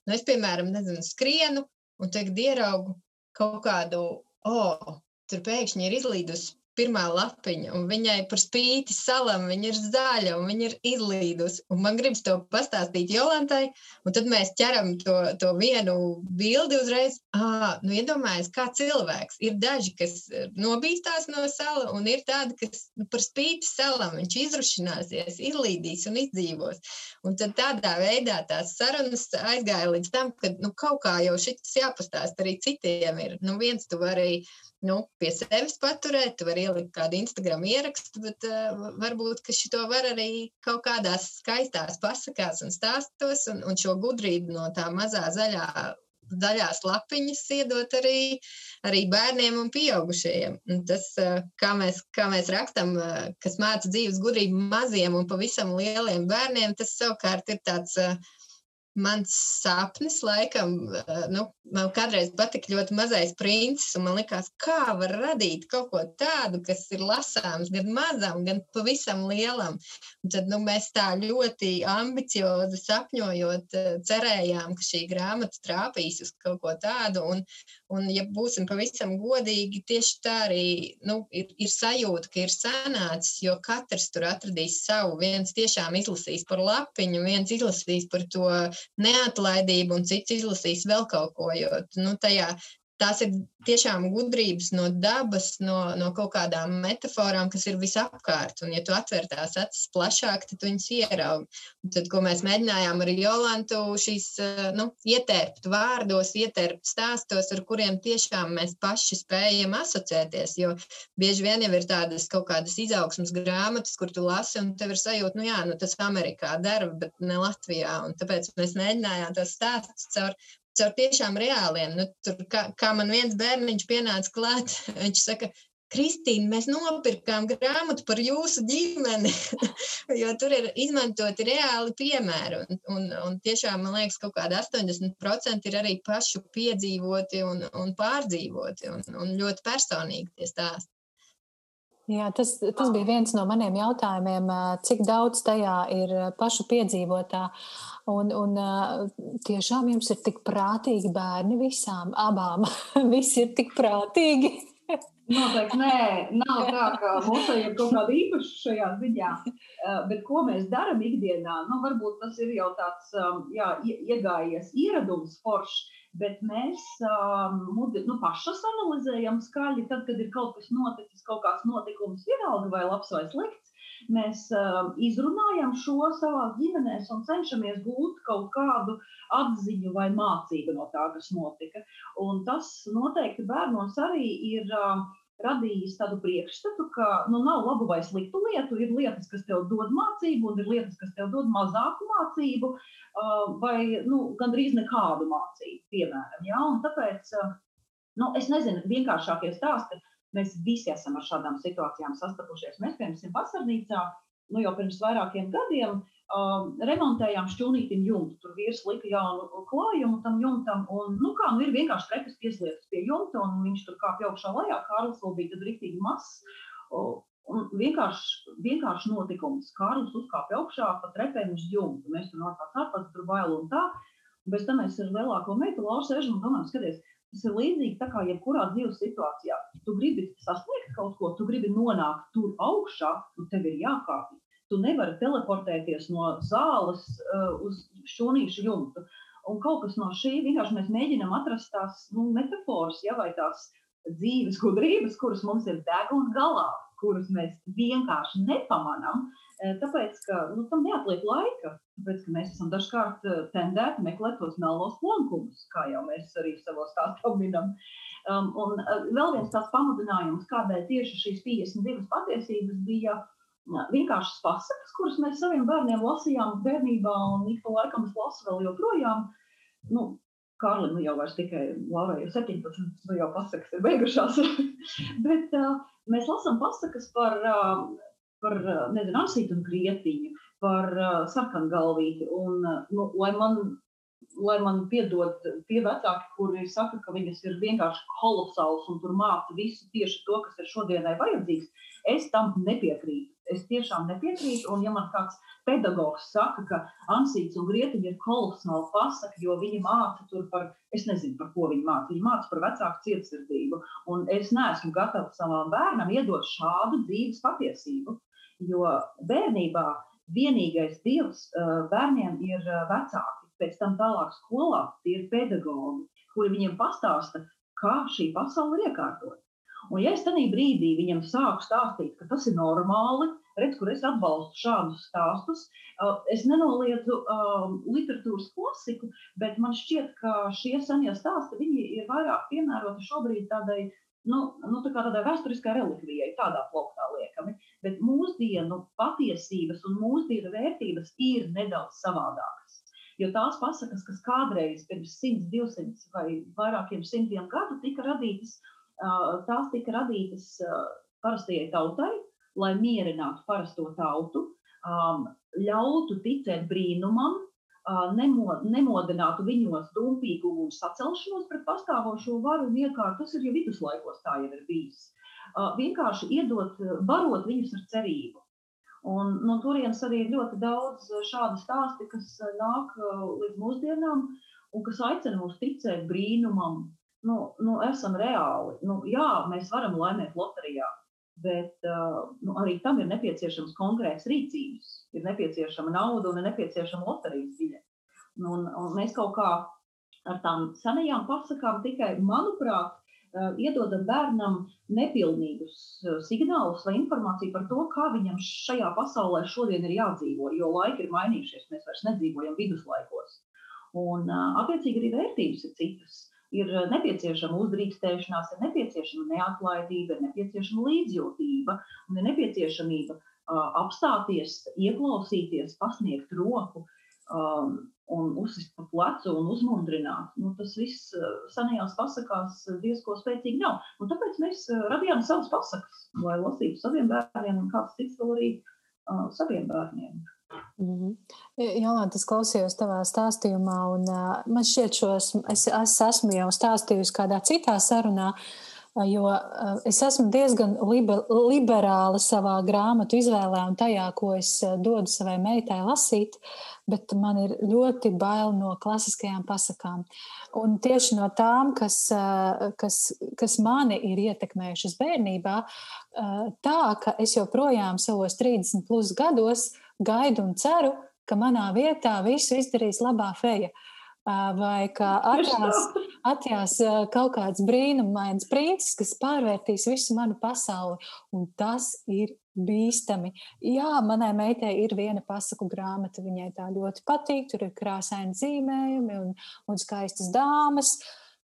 S3: nu, es, piemēram, nezinu, skrienu un tagad ieraugu kaut kādu, oh, tur pēkšņi ir izlīdusi pirmā lapiņa, un viņai par spīti salam, viņa ir zaļa, un viņa ir izlīdusi. Un man gribas to pastāstīt Jolantai, un tad mēs ķeram to, to vienu bildi uzreiz. Ah, nu iedomājies, kā cilvēks. Ir daži, kas eh, nobīstās no sala, un ir tādi, kas nu, par spīti salam, viņš izrušināsies, izlīdīs un izdzīvos. Un tad tādā veidā tās sarunas aizgāja līdz tam, ka nu, kaut kā jau šis jāpastāst arī citiem ir. Nu, viens tu vari arī nu, pie sevis paturēt, tu vari ielikt kādu Instagram ierakstu, bet uh, varbūt šito var arī kaut kādās skaistās pasakās un stāstos, un, un šo gudrību no tā mazā zaļā. Daļās lapiņas iedot arī, arī bērniem un pieaugušajiem. Un tas, uh, kā mēs, kā mēs rakstam, uh, kas māca dzīves gudrību maziem un pavisam lieliem bērniem, tas savukārt ir tāds Mans sapnis, laikam, nu, man kādreiz patika ļoti mazais princis, un man likās, kā var radīt kaut ko tādu, kas ir lasāms gan mazam, gan pavisam lielam. Un tad nu, mēs tā ļoti ambiciozi sapņojot, cerējām, ka šī grāmata trāpīs uz kaut ko tādu. Un, un ja būsim pavisam godīgi, tieši tā arī nu, ir, ir sajūta, ka ir sanācis, jo katrs tur atradīs savu. Viens tiešām izlasīs par lapiņu, viens izlasīs par to neatlaidību, un cits izlasīs vēl kaut ko. Jo nu, tajā tās ir tiešām gudrības no dabas, no, no kaut kādām metaforām, kas ir visapkārt. Un, ja tu atver tās acis plašāk, tad viņas ieraugi. Tad, ko mēs mēģinājām ar Jolantu, šīs eh, nu, ietērpt vārdos, ietērpt stāstos, ar kuriem tiešām mēs paši spējam asociēties. Jo bieži vien jau ir tādas kaut kādas izaugsmas grāmatas, kur tu lasi, un tev ir sajūta, nu jā, nu, tas Amerikā dara, bet ne Latvijā. Un tāpēc mēs mēģinājām tos stāstus caur caur tiešām reāliem. Nu, tur, kā, kā man viens bērniņš pienāca klāt, viņš saka, Kristīna, mēs nopirkām grāmatu par jūsu ģimeni, jo tur ir izmantoti reāli piemēri. Un, un, un tiešām man liekas, ka kaut kāda 80% ir arī pašu piedzīvoti un, un pārdzīvoti un, un ļoti personīgi tie stāsti.
S1: Jā, tas, tas bija viens no maniem jautājumiem, cik daudz tajā ir pašu piedzīvotā. Un, un tiešām jums ir tik prātīgi bērni visām, abām. Visi ir tik prātīgi.
S2: Noteikti nē, nav tā, ka mums ir kaut kāda īpaša šajā ziņā. Bet ko mēs darām ikdienā? Nu, varbūt tas ir jau tāds jā, iegājies ieradums foršs bet mēs um, nu, pašas analizējam skaļi, tad, kad ir kaut kas noticis, kaut kāds notikums, vienalga vai labs vai slikts. Mēs um, izrunājam šo savā ģimenēs un cenšamies gūt kaut kādu atziņu vai mācību no tā, kas notika. Un tas noteikti bērnos arī ir. Uh, radījis tādu priekšstatu, ka nu, nav labu vai sliktu lietu. Ir lietas, kas tev dod mācību, un ir lietas, kas tev dod mazāku mācību, vai nu, gandrīz nekādu mācību, piemēram. Ja? Un tāpēc, nu, es nezinu, vienkāršākie stāsti. Mēs visi esam ar šādām situācijām sastapušies. Mēs, piemēram, vasarnīcā nu, jau pirms vairākiem gadiem uh, remontējām šķūnītim jumtu. Tur vīrs lika jaunu klājumu tam jumtam, un, nu, kā, nu, ir vienkārši trepas pieslietas pie jumta, un viņš tur kāpj augšā lejā. Kārlis vēl bija tad riktīgi mazs. Un vienkārši, vienkārši notikums. Kārlis uzkāpa augšā pa trepēm uz jumta. Mēs tur nācām ārpus, tur bail un tā. Bez tam mēs ar lielāko meitu Lauru sēžam un domājam, skaties, tas ir līdzīgi tā kā jebkurā dzīves situācijā. Tu gribi sasniegt kaut ko, tu gribi nonākt tur augšā, un tev ir jākāpj. Tu nevari teleportēties no zāles uh, uz šūnīšu jumtu. Un kaut kas no šī vienkārši mēs mēģinām atrast tās nu, metafāras, ja, vai tās dzīves gudrības, kuras mums ir deguna galā, kuras mēs vienkārši nepamanām. Uh, tāpēc, ka nu, tam neatliek laika, tāpēc, ka mēs esam dažkārt uh, tendēti meklēt tos melnos plankumus, kā jau mēs arī savos stāstā minam. Um, un vēl viens tāds pamudinājums, kādēļ tieši šīs 52 patiesības bija uh, vienkāršas pasakas, kuras mēs saviem bērniem lasījām bērnībā, un ik pa laikam es lasu vēl joprojām. Nu, Kārlim nu jau vairs tikai Laurai ir 17, nu jau pasakas ir beigušās. Bet uh, mēs lasām pasakas par, uh, par nezinu, Ansītu un Krietiņu, par uh, sarkangalvīti. Un, uh, nu, lai man lai man piedod tie vecāki, kuri saka, ka viņas ir vienkārši kolosāls un tur māca visu tieši to, kas ir šodienai vajadzīgs. Es tam nepiekrītu. Es tiešām nepiekrītu. Un, ja man kāds pedagogs saka, ka Ansīts un Grietiņa ir kolosāli pasaka, jo viņi māca tur par, es nezinu, par ko viņi māca. Viņi māca par vecāku cietsirdību. Un es neesmu gatava savam bērnam iedot šādu dzīves patiesību. Jo bērnībā vienīgais dievs bērniem ir vecāki pēc tam tālāk skolā tie ir pedagogi, kuri viņiem pastāsta, kā šī pasaule ir iekārtota. Un, ja es tajā brīdī viņam sāku stāstīt, ka tas ir normāli, redz, kur es atbalstu šādus stāstus, es nenoliedzu um, literatūras klasiku, bet man šķiet, ka šie senie stāsti ir vairāk piemēroti šobrīd tādai nu, nu, tā tādai vēsturiskai relikvijai, tādā plauktā liekami. Bet mūsdienu patiesības un mūsdienu vērtības ir nedaudz savādākas. Jo tās pasakas, kas kādreiz pirms 100, 200 vai vairākiem simtiem gadu tika radītas, tās tika radītas parastajai tautai, lai mierinātu parasto tautu, ļautu ticēt brīnumam, nemodinātu viņos dumpīgumu un sacelšanos pret pastāvošo varu un iekārtu. Tas ir jau viduslaikos tā jau ir bijis. Vienkārši iedot, barot viņus ar cerību. Un no turienes arī ir ļoti daudz eh, šādu stāstu, kas eh, nāk eh, līdz mūsdienām un kas aicina mūs ticēt brīnumam. Nu, nu, esam reāli. Nu, jā, mēs varam laimēt loterijā, bet nu, arī tam ir nepieciešams konkrēts rīcības. Ir nepieciešama nauda un ir nepieciešama loterijas biļete. Un, un mēs kaut kā ar tām senajām pasakām tikai, manuprāt, iedodam bērnam nepilnīgus eh, signālus vai informāciju par to, kā viņam šajā pasaulē šodien ir jādzīvo, jo laiki ir mainījušies, mēs vairs nedzīvojam viduslaikos. Un, eh, attiecīgi, arī vērtības ir citas. Ir nepieciešama uzdrīkstēšanās, ir nepieciešama neatlaidība, ir nepieciešama līdzjūtība un ir nepieciešamība uh, apstāties, ieklausīties, pasniegt roku. Um, un uzsist pa plecu un uzmundrināt. Nu, tas viss eh, senajās pasakās diezko spēcīgi nav. Un tāpēc mēs eh, radījām savas pasakas, lai lasītu saviem bērniem un kāds cits vēl arī uh, saviem bērniem.
S1: Mm -hmm. Jolanta, es klausījos tavā stāstījumā, un uh, man šķiet, šos es, es esmu jau stāstījusi kādā citā sarunā, jo uh, es esmu diezgan liber, liberāla savā grāmatu izvēlē un tajā, ko es dodu savai meitai lasīt. Uh, bet man ir ļoti bail no klasiskajām pasakām. Un tieši no tām, kas, eh, kas, kas mani ir ietekmējušas bērnībā, eh, tā ka es joprojām savos 30 plus gados gaidu un ceru, ka manā vietā visu izdarīs labā feja. Eh, vai kā atjās, atjās kaut kāds brīnumains princis, kas pārvērtīs visu manu pasauli. Un tas ir bīstami. Jā, manai meitai ir viena pasaku grāmata, viņai tā ļoti patīk. Tur ir krāsaini zīmējumi un, un skaistas dāmas.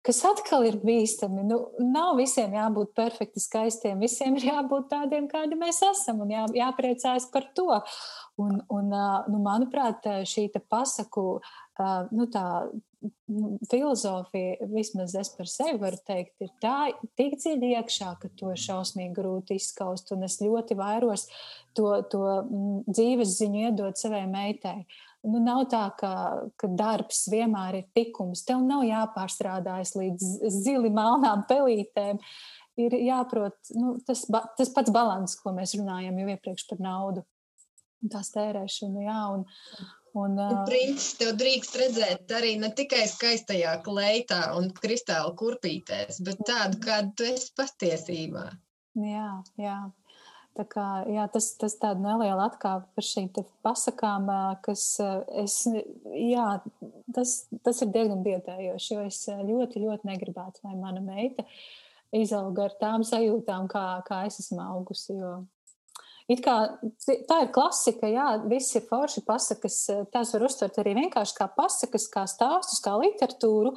S1: Kas atkal ir bīstami. Nu, nav visiem jābūt perfekti skaistiem. Visiem ir jābūt tādiem, kādi mēs esam, un jā, jāpriecājas par to. Un, un, nu, manuprāt, šī pasaku nu, tā, Nu, filozofija, vismaz es par sevi varu teikt, ir tā, tik dziļi iekšā, ka to ir šausmīgi grūti izskaust. Un es ļoti vairos to, to mm, dzīves ziņu iedot savai meitai. Nu, nav tā, ka, ka darbs vienmēr ir tikums. Tev nav jāpārstrādājas līdz zili melnām pelītēm. Ir jāprot nu, tas, tas pats balans, ko mēs runājam jau iepriekš par naudu. Tās tērēšanu, jā. Un,
S3: Un, uh... Princis tev drīkst redzēt arī ne tikai skaistajā kleitā un kristāla kurpītēs, bet tādu, kāda tu esi patiesībā.
S1: Jā, jā. Tā kā, jā, tas ir tāds neliels atkāpe par šīm pasakām, kas es, jā, tas, tas ir diezgan biedējoši, jo es ļoti, ļoti negribētu, lai mana meita izauga ar tām sajūtām, kā, kā es esmu augusi. Jo It kā tā ir klasika, jā, viss ir forši pasakas. Eh, tās var uztvert arī vienkārši kā pasakas, kā stāstus, kā literatūru.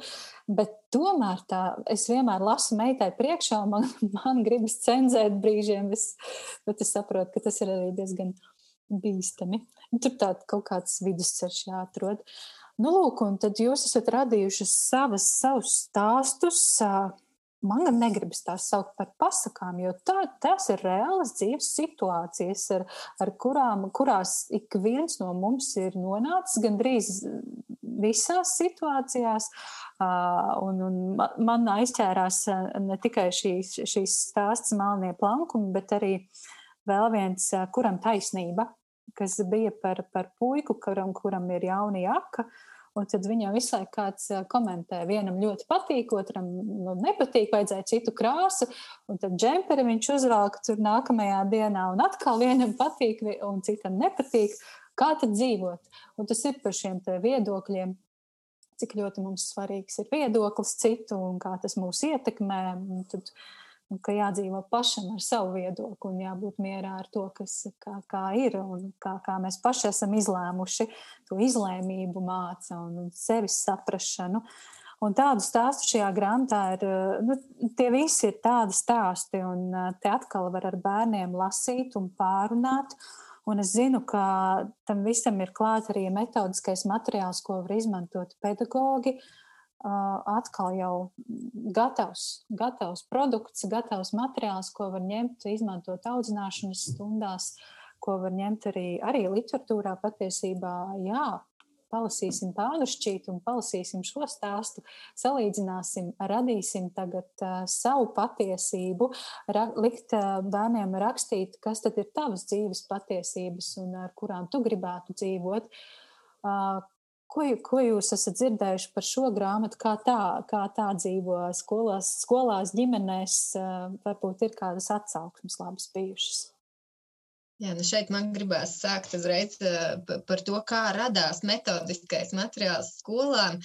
S1: Bet tomēr tā, es vienmēr lasu meitai priekšā, man, man gribas cenzēt brīžiem, es, bet es saprotu, ka tas ir arī diezgan bīstami. Tur tāds kaut kāds vidusceļš jāatrod. Nu, lūk, un tad jūs esat radījuši savas, savus stāstus, man gan negribas tās saukt par pasakām, jo tā, tās ir reālas dzīves situācijas, ar, ar kurām, kurās ik viens no mums ir nonācis gandrīz visās situācijās. Un, un man aizķērās ne tikai šīs, šīs stāsts melnie plankumi, bet arī vēl viens, kuram taisnība, kas bija par, par puiku, kuram, kuram ir jauna jaka. Uh, Un tad viņam visu laiku kāds komentē, vienam ļoti patīk, otram nu, nepatīk, vajadzēja citu krāsu. Un tad džemperi viņš uzvelk tur nākamajā dienā, un atkal vienam patīk, un citam nepatīk. Kā tad dzīvot? Un tas ir par šiem viedokļiem, cik ļoti mums svarīgs ir viedoklis citu un kā tas mūs ietekmē. Tad, uh, un ka jādzīvo pašam ar savu viedokli un jābūt mierā ar to, kas kā, kā ir un kā, kā mēs paši esam izlēmuši, to izlēmību māca un, sevis saprašanu. Un tādu stāstu šajā grāmatā ir, nu, tie visi ir tādi stāsti, un te atkal var ar bērniem lasīt un pārunāt. Un es zinu, ka tam visam ir klāts arī metodiskais materiāls, ko var izmantot pedagogi, uh, atkal jau gatavs, gatavs produkts, gatavs materiāls, ko var ņemt, izmantot audzināšanas stundās, ko var ņemt arī, arī literatūrā patiesībā. Jā, palasīsim pāršķīt un palasīsim šo stāstu, salīdzināsim, radīsim tagad uh, savu patiesību, ra, likt uh, bērniem rakstīt, kas tad ir tavas dzīves patiesības un ar kurām tu gribētu dzīvot. Uh, Ko, ko jūs esat dzirdējuši par šo grāmatu? Kā tā, kā tā dzīvo skolās, skolās, ģimenēs? Varbūt ir kādas atsauksmes labas bijušas.
S3: Jā, nu šeit man gribās sākt uzreiz par to, kā radās metodiskais materiāls skolām.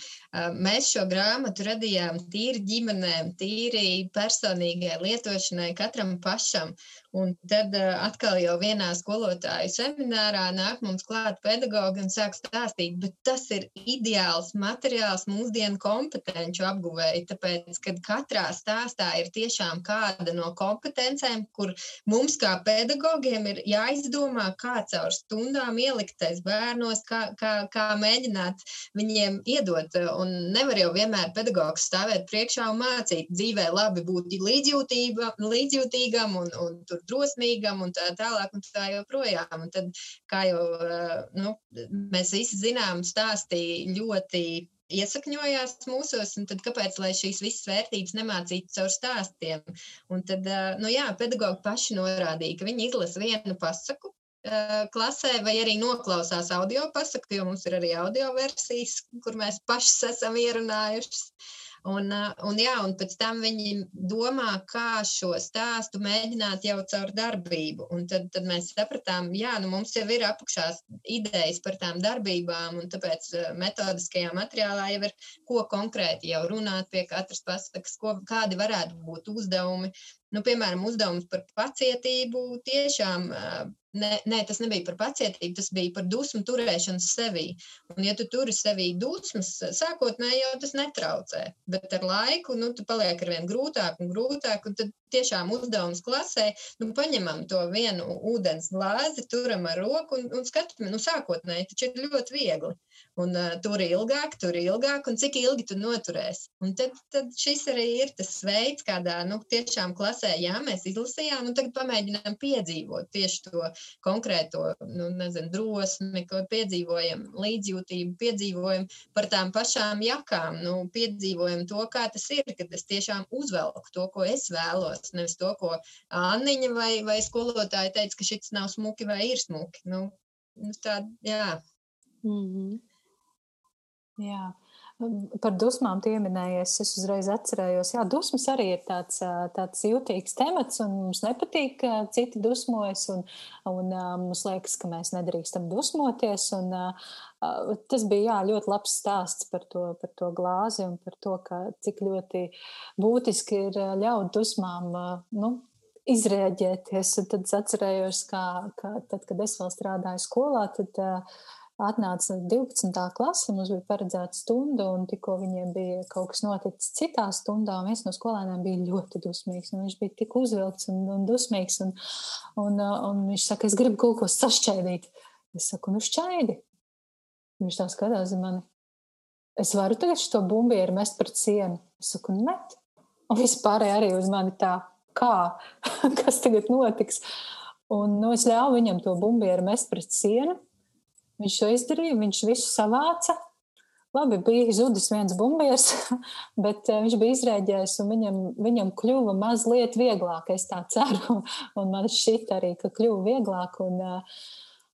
S3: Mēs šo grāmatu radījām tīri ģimenēm, tīri personīgai lietošanai, katram pašam. Un tad atkal jau vienā skolotāju seminārā nāk mums klāt pedagogi un sāk stāstīt, bet tas ir ideāls materiāls mūsdienu kompetenci apguvēji, tāpēc, kad katrā stāstā ir tiešām kāda no kompetencēm, kur mums kā pedagogiem ir jāizdomā, kā caur stundām ieliktais bērnos, kā, kā, kā mēģināt viņiem iedot. Un nevar jau vienmēr pedagogs stāvēt priekšā un mācīt dzīvē labi būt līdzjūtīgam un, un tur drosmīgam un tā tālāk un tā joprojām. Un tad, kā jau nu, mēs visi zinām, stāstīja ļoti iesakņojās mūsos, un tad kāpēc šīs visas vērtības nemācītu caur stāstiem? Un tad, nu jā, pedagogi paši norādīja, ka viņi izlasa vienu pasaku, klasē, vai arī noklausās audio pasaku, jo mums ir arī audio versijas, kur mēs paši esam ierunājuši. Un, un, jā, un pēc tam viņi domā, kā šo stāstu mēģināt jau caur darbību. Un tad, tad mēs sapratām, jā, nu mums jau ir apakšā idejas par tām darbībām, un tāpēc metodiskajā materiālā jau ir ko konkrēti jau runāt pie katras pasakas, ko, kādi varētu būt uzdevumi. Nu, piemēram, uzdevums par pacietību tiešām Ne, nē, tas nebija par pacietību, tas bija par dusmu turēšanu sevī. Un, ja tu turi sevī dusmas, sākotnēji jau tas netraucē. Bet ar laiku nu, tu paliek ar vien grūtāk un grūtāk. Un tad tiešām uzdevums klasē, nu, paņemam to vienu ūdens glāzi, turam ar roku un, un skatāmies, nu, sākotnēji taču ir ļoti viegli. Un uh, tur ilgāk, tur ilgāk, un cik ilgi tu noturēsi. Un tad, tad šis arī ir tas veids, kādā nu, tiešām klasē, jā, mēs izlasījām, un tagad pamēģinām piedzīvot tieši to konkrēto nu, nezinu, drosmi, ko piedzīvojam, līdzjūtību, piedzīvojam par tām pašām jakām, nu, piedzīvojam to, kā tas ir, kad es tiešām uzvelku to, ko es vēlos, nevis to, ko Anniņa vai, vai skolotāja teica, ka šis nav smuki vai ir smuki. Nu, nu, tā, jā.
S1: Mm -hmm. Jā. Par dusmām pieminējies, es uzreiz atcerējos, ka dusmas arī ir tāds, tāds jūtīgs temats, un mums nepatīk, ka citi dusmojas, un, un mums liekas, ka mēs nedrīkstam dusmoties. Un, tas bija jā, ļoti labs stāsts par to, par to glāzi un par to, ka, cik ļoti būtiski ir ļaut dusmām. Nu, Izrēģēties. Tad es atcerējos, ka, ka tad, kad es vēl strādāju skolā, tad uh, atnāca 12. klase, mums bija paredzēta stunda, un tikko viņiem bija kaut kas noticis citā stundā, un viens no skolēniem bija ļoti dusmīgs, viņš bija tik uzvilkts un, un dusmīgs, un, un, un viņš saka, es gribu kaut ko sašķaidīt. Es saku, nu šķaidi. Viņš tā skatās uz mani. Es varu tagad šo bumbieru mest pret sienu. Es saku, met. un vispārēji arī uz mani tā, kā, kas tagad notiks. Un nu, es ļāvu viņam to bumbieru mest pret sienu. Viņš to izdarīja, viņš visu savāca. Labi, bija zudis viens bumbieris, bet uh, viņš bija izrēģējis, un viņam, viņam kļuva mazliet vieglāk. Es tā ceru, un man šķiet arī, ka kļuva vieglāk. Un, uh,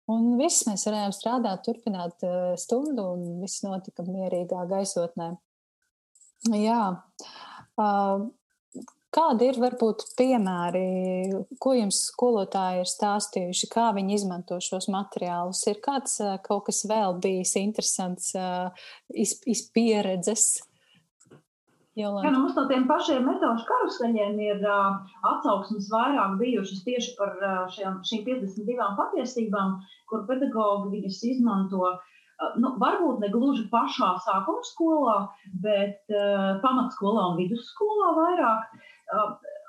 S1: un viss mēs varējām strādāt, turpināt uh, stundu, un viss notika mierīgā gaisotnē. Jā. Uh, Kādi ir varbūt piemēri, ko jums skolotāji ir stāstījuši, kā viņi izmanto šos materiālus? Ir kāds kaut kas vēl bijis interesants iz, iz pieredzes?
S2: Jolanta. Jā, nu mums no tiem pašiem metožu karuseļiem ir uh, atsauksmes vairāk bijušas tieši par uh, šiem, šīm 52 patiesībām, kur pedagogi viņas izmanto. Uh, nu, varbūt ne gluži pašā sākuma skolā, bet uh, pamatskolā un vidusskolā vairāk.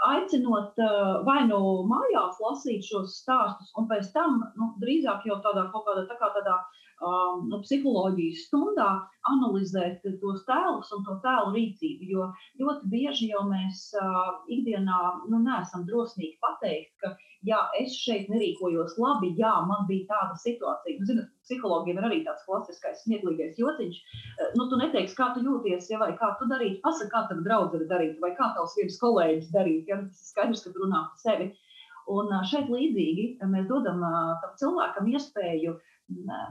S2: Aicinot vai nu mājās lasīt šos stāstus, un pēc tam nu, drīzāk jau tādā kaut kādā, tā kā tādā um, nu, psiholoģijas stundā analizēt tos tēlus un to tēlu rīcību. Jo ļoti bieži jau mēs uh, ikdienā nu, neesam drosmīgi pateikt, ka jā, es šeit nerīkojos labi, jā, man bija tāda situācija. Nu, zinat, psihologiem ir arī tāds klasiskais, smieklīgais jociņš. Nu, tu neteiksi, kā tu jūties, ja, vai kā tu darītu, pasaki, kā tev draudzene darītu, vai kā tavs viens kolēģis darītu. Ja, tas ir skaidrs, ka tu runā par sevi. Un šeit līdzīgi mēs dodam cilvēkam iespēju uh,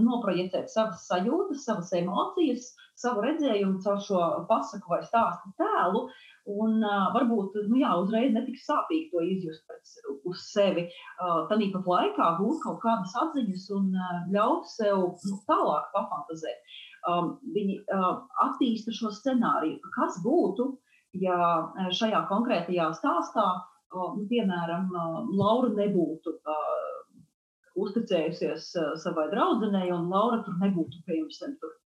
S2: noprojicēt savas sajūtas, savas emocijas, savu redzējumu caur šo pasaku vai stāstu tēlu. Un uh, varbūt nu, jā, uzreiz netik sāpīgi to izjust pēc, uz sevi. Uh, Tāpat laikā gūt kaut kādas atziņas un uh, ļaut sev nu, tālāk papantazēt. Um, viņi uh, attīsta šo scenāriju, kas būtu, ja šajā konkrētajā stāstā, uh, nu, piemēram, uh, Laura nebūtu uh, uzticējusies uh, savai draudzenei, un Laura tur nebūtu, piemēram, tur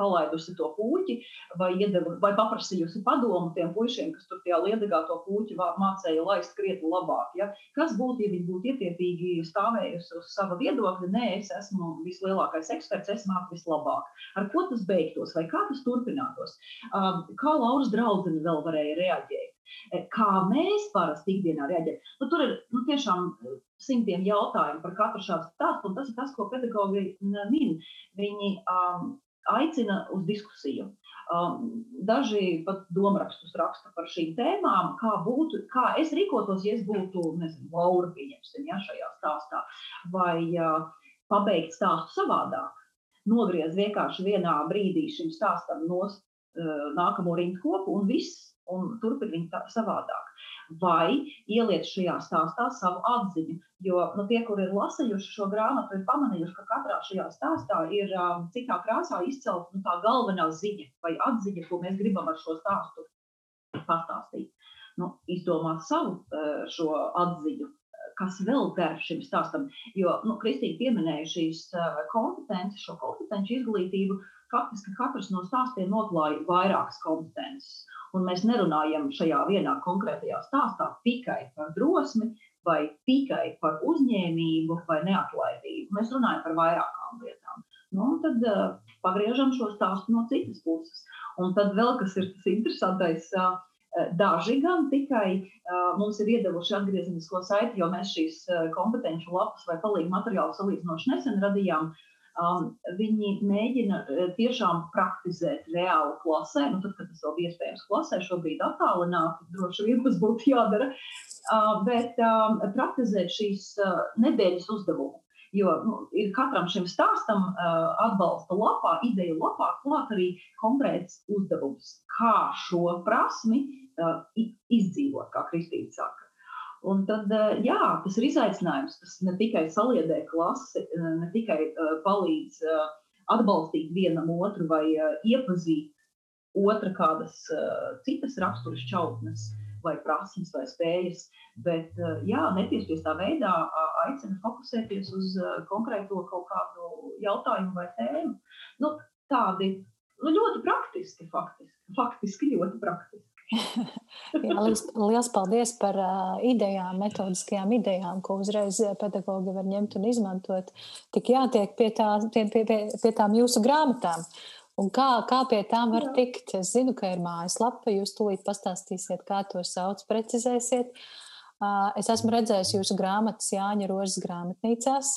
S2: palaidusi to puķi, vai, iedeva, vai paprasījusi padomu tiem puišiem, kas tur tajā liedegā to puķi mācīja laist krietni labāk. Ja? Kas būtu, ja viņi būtu ietiepīgi stāvējusi uz sava viedokļa? Nē, es esmu vislielākais eksperts, es māku vislabāk. Ar ko tas beigtos, vai kā tas turpinātos? Um, kā Lauras draudzene vēl varēja reaģēt? Kā mēs parasti ikdienā reaģējam? Nu, tur ir nu, tiešām simtiem jautājumu par katru šādu stāstu, un tas ir tas, ko pedagogi min. Viņi um, aicina uz diskusiju. Um, daži pat domārakstus raksta par šīm tēmām, kā būtu, kā es rīkotos, ja es būtu, Laura, pieņemsim, ja, šajā stāstā, vai uh, pabeigt stāstu savādāk. Nogriez vienkārši vienā brīdī šim stāstam no uh, nākamo rindkopu un viss, un tā, savādāk vai ieliec šajā stāstā savu atziņu. Jo nu, tie, kur ir lasījuši šo grāmatu, ir pamanījuši, ka katrā šajā stāstā ir um, citā krāsā izcelta nu, tā galvenā ziņa vai atziņa, ko mēs gribam ar šo stāstu pastāstīt. Nu, izdomāt savu uh, šo atziņu, kas vēl der šim stāstam. Jo nu, Kristīna pieminēja šīs uh, kompetences, šo kompetenci izglītību. Faktiski katrs no stāstiem noklāja vairākas kompetences. Un mēs nerunājam šajā vienā konkrētajā stāstā tikai par drosmi, vai tikai par uzņēmību vai neatlaidību. Mēs runājam par vairākām lietām. Nu, tad uh, pagriežam šo stāstu no citas puses. Un tad vēl kas ir tas interesantais. Uh, Daži gan tikai uh, mums ir iedevuši atgriezenisko saiti, jo mēs šīs uh, kompetenci lapas vai palīdzību materiālu salīdzinoši nesen radījām. Uh, Um, viņi mēģina eh, tiešām praktizēt reāli klasē, nu, tad, kad tas vēl bija iespējams klasē, šobrīd attālināti, droši vien tas būtu jādara, uh, bet um, praktizēt šīs uh, nedēļas uzdevumu. Jo nu, ir katram šim stāstam uh, atbalsta lapā, ideja lapā, klāt arī konkrēts uzdevums, kā šo prasmi uh, izdzīvot, kā Kristīna saka. Un tad, eh, jā, tas ir izaicinājums. Tas ne tikai saliedē klasi, eh, ne tikai eh, palīdz atbalstīt vienam otru vai iepazīt otra kādas citas raksturas čautnes vai prasmes vai spējas, bet jā, nepiespiestā veidā aicina fokusēties uz konkrēto kaut kādu jautājumu vai tēmu. Nu, tādi nu, ļoti praktiski, faktiski, faktiski ļoti praktiski.
S1: Jā, liels, liels paldies par uh, idejām, metodiskajām idejām, ko uzreiz pedagogi var ņemt un izmantot. Tik jātiek pie, tā, pie, pie, pie, pie tām jūsu grāmatām. Un kā, kā pie tām var Jā. tikt? Es zinu, ka ir mājaslapa, jūs tūlīt pastāstīsiet, kā to sauc, precizēsiet. Es esmu redzējis jūsu grāmatas Jāņa Rozes grāmatnīcās.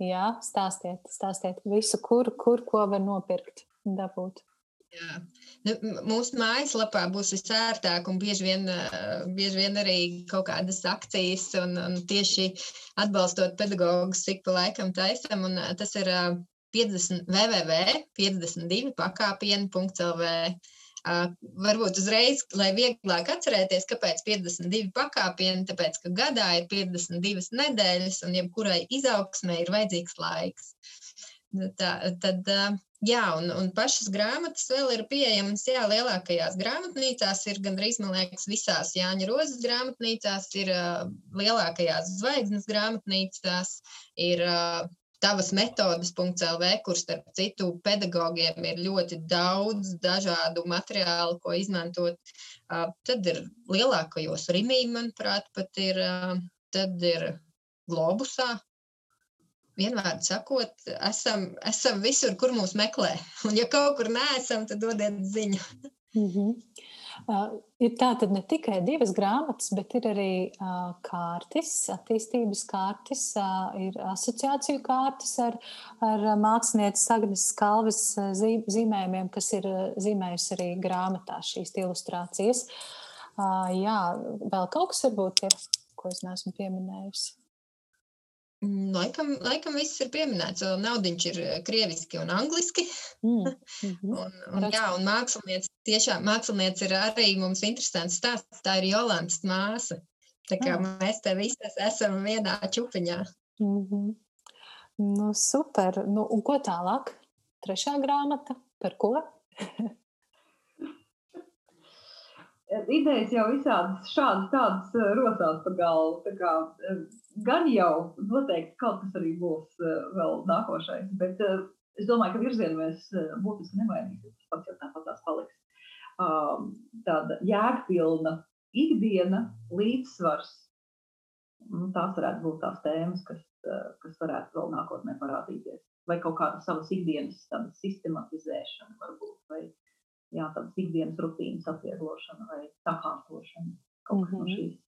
S1: Jā, stāstiet, stāstiet visu, kur, kur ko var nopirkt un dabūt.
S3: Jā. Nu, mūsu mājaslapā būs visērtāk, un bieži vien, bieži vien arī kaut kādas akcijas, un, un tieši atbalstot pedagogus, cik pa laikam taisam. Tas ir 50, www.52 pakāpienu.lv. Varbūt uzreiz, lai vieglāk atcerēties, kāpēc 52 pakāpieni, tāpēc, ka gadā ir 52 nedēļas, un jebkurai izaugsmē ir vajadzīgs laiks. Tā, tad, Jā, un, un pašas grāmatas vēl ir pieejamas. Jā, lielākajās grāmatnīcās ir gandrīz, man liekas, visās Jāņa Rozes grāmatnīcās, ir uh, lielākajās zvaigznes grāmatnīcās, ir uh, tavas metodas.lv, kur starp citu pedagogiem ir ļoti daudz dažādu materiālu, ko izmantot. Uh, tad ir lielākajos Rimī, manuprāt, pat ir, uh, tad ir Globusā, vienvārdu sakot, esam, esam visur, kur mūs meklē. Un, ja kaut kur neesam, tad dodiet ziņu.
S1: Mm -hmm. uh, ir tā, tad ne tikai divas grāmatas, bet ir arī uh, kārtas, attīstības kārtas, uh, ir asociāciju kārtas ar, ar mākslinieces Agnes Kalves zīm, zīmējumiem, kas ir zīmējusi arī grāmatā šīs ilustrācijas. Uh, jā, vēl kaut kas varbūt ir, ko es neesmu pieminējusi.
S3: Laikam, laikam viss ir pieminēts. Naudiņš ir eh, krieviski un angliski. Mm. Mm -hmm. un, un, jā, un mākslinieci, tiešām mākslinieci ir arī mums interesants stāsts. Tā ir Jolantas māsa. Tā kā mm. mēs te visi esam vienā čupiņā.
S1: Mm -hmm. Nu, super. Nu, un ko tālāk? Trešā grāmata par ko?
S2: idejas jau visādas šādas tādas eh, rosās pa galvu. Eh, gan jau noteikti kaut kas arī būs eh, vēl nākošais, bet es domāju, ka virzienu mēs būtiski nemainīsim. Tas pats jau tāpat tās paliks. Tāda jēgpilna ikdiena, līdzsvars. Nu, tās varētu būt tās tēmas, kas, kas varētu vēl nākotnē parādīties. Vai kaut kāda savas ikdienas sistematizēšana varbūt. Vai, jā, tādas ikdienas rutīnas atvieglošana vai sakārtošana. Kaut kas mm -hmm. no mhm. šīs.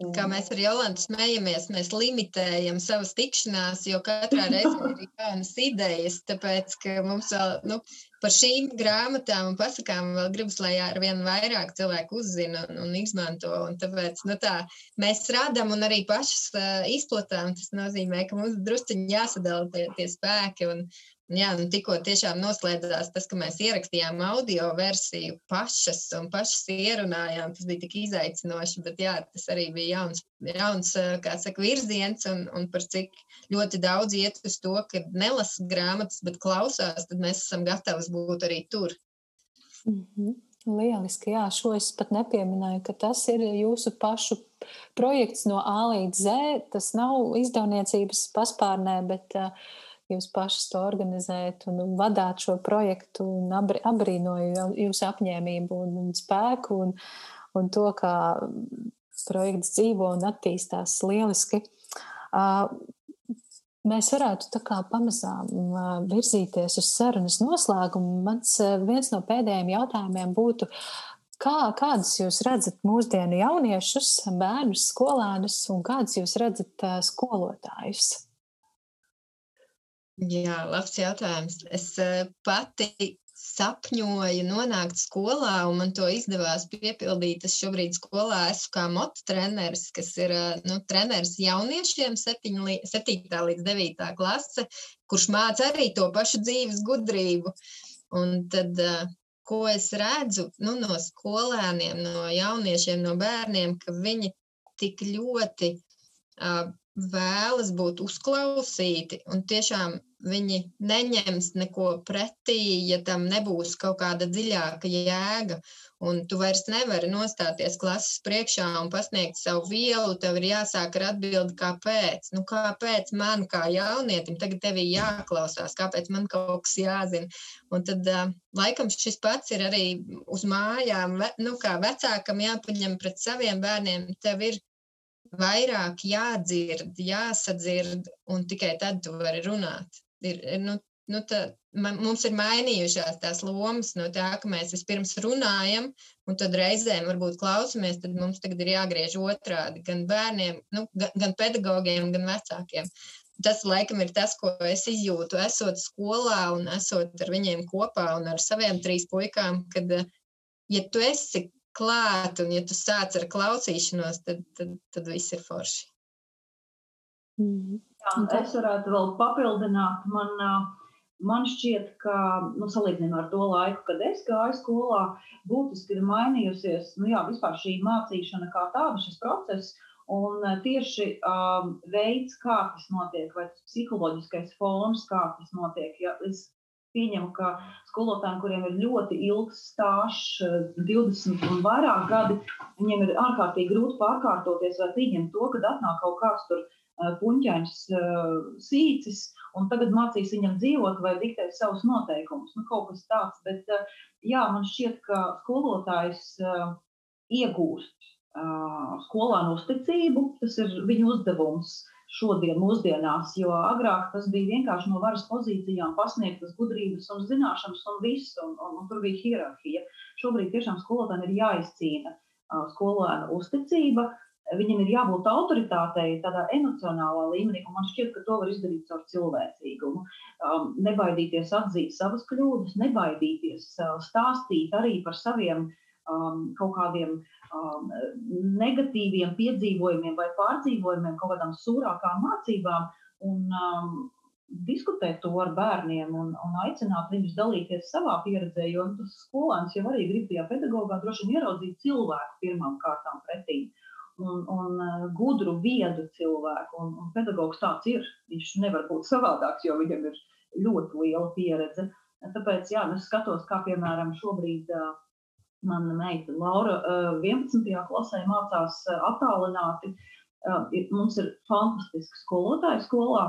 S3: Kā mēs ar Jolantu smējamies, mēs limitējam savas tikšanās, jo katrā reizē ir jaunas idejas. Tāpēc, ka mums vēl nu, par šīm grāmatām un pasakām vēl gribas, lai ar vien vairāk cilvēku uzzina un, un izmanto. Un tāpēc nu, tā, mēs radām un arī pašas uh, izplatām. Tas nozīmē, ka mums drusciņi jāsadala tie, tie spēki. Un, Jā, nu, tikko tiešām noslēdzās tas, ka mēs ierakstījām audio versiju pašas un pašas ierunājām. Tas bija tik izaicinoši, bet jā, tas arī bija jauns, jauns saka, virziens un, un par cik ļoti daudz iet uz to, ka nelasa grāmatas, bet klausās, tad mēs esam gatavi būt arī tur.
S1: Mm -hmm. Lieliski, jā, šo es pat nepieminēju, ka tas ir jūsu pašu projekts no A līdz Z. Tas nav izdevniecības paspārnē, bet uh, jūs pašas to organizējat un vadāt šo projektu. Abrīnoju jūsu apņēmību un, un spēku un, un to, kā projekts dzīvo un attīstās lieliski. Mēs varētu pamazām virzīties uz sarunas noslēgumu. Mans viens no pēdējiem jautājumiem būtu, kā, kādus jūs redzat mūsdienu jauniešus, bērnus, skolēnus un kādus jūs redzat skolotājus?
S3: Jā, labs jautājums. Es eh, pati sapņoju nonākt skolā, un man to izdevās piepildīt. Es šobrīd skolā esmu kā motu treneris, kas ir eh, nu, treneris jauniešiem, 7, 7 līdz 9 klase, kurš māca arī to pašu dzīves gudrību. Un tad, eh, ko es redzu nu, no skolēniem, no jauniešiem, no bērniem, ka viņi tik ļoti uh, vēlas būt uzklausīti un tiešām viņi neņems neko pretī, ja tam nebūs kaut kāda dziļāka jēga. Un tu vairs nevari nostāties klases priekšā un pasniegt savu vielu. Tev ir jāsāk ar atbildi, kāpēc. Nu, kāpēc man, kā jaunietim, tagad tev ir jāklausās, kāpēc man kaut kas jāzina. Un tad, laikam, šis pats ir arī uz mājām. Nu, kā vecākam jāpaņem pret saviem bērniem, tev ir vairāk jādzird, jāsadzird, un tikai tad tu vari runāt ir, nu, nu, tā, man, mums ir mainījušās tās lomas no tā, ka mēs vispirms runājam, un tad reizēm varbūt klausamies, tad mums tagad ir jāgriež otrādi gan bērniem, nu, gan, gan pedagogiem, gan vecākiem. Tas, laikam, ir tas, ko es izjūtu, esot skolā un esot ar viņiem kopā un ar saviem trīs puikām, kad, ja tu esi klāt un ja tu sāc ar klausīšanos, tad, tad, tad viss ir forši.
S2: Mm. Jā, es varētu vēl papildināt. Man, man šķiet, ka nu, salīdzinājumā ar to laiku, kad es gāju skolā, būtiski ir mainījusies nu, jā, šī mācīšana kā tāda, šis process. Un tieši um, veids, kā tas notiek, vai psiholoģiskais fons, kā tas notiek. Ja, es pieņemu, ka skolotājiem, kuriem ir ļoti ilgs stāsts, 20 un vairāk gadi, viņiem ir ārkārtīgi grūti pārkārtoties vai pieņemt to, ka atnāk kaut kāds tur puņķains sīcis, un tagad mācīs viņam dzīvot vai diktēt savus noteikumus. Nu, kaut kas tāds, bet jā, man šķiet, ka skolotājs iegūst skolānu uzticību. Tas ir viņa uzdevums šodien, mūsdienās, jo agrāk tas bija vienkārši no varas pozīcijām pasniegtas gudrības un zināšanas un viss, un, un, un tur bija hierarhija. Šobrīd tiešām skolotājiem ir jāizcīna skolēna uzticība, Viņam ir jābūt autoritātei tādā emocionālā līmenī, un man šķiet, ka to var izdarīt caur cilvēcīgumu. Um, nebaidīties atzīt savas kļūdas, nebaidīties uh, stāstīt arī par saviem um, kaut kādiem um, negatīviem piedzīvojumiem vai pārdzīvojumiem, kaut kādām sūrākām mācībām. Un, um, diskutēt to ar bērniem un, un aicināt viņus dalīties savā pieredzē, jo tas skolēns jau arī grib tajā pedagogā droši vien ieraudzīt cilvēku pirmām kārtām pretī. Un, un eh, gudru, viedu cilvēku. Un, un pedagogs tāds ir. Viņš nevar būt savādāks, jo viņam ir ļoti liela pieredze. Tāpēc jā, es skatos, kā piemēram šobrīd uh, mana meita Laura uh, 11. klasē mācās attālināti. Mums ir fantastiski skolotāji skolā.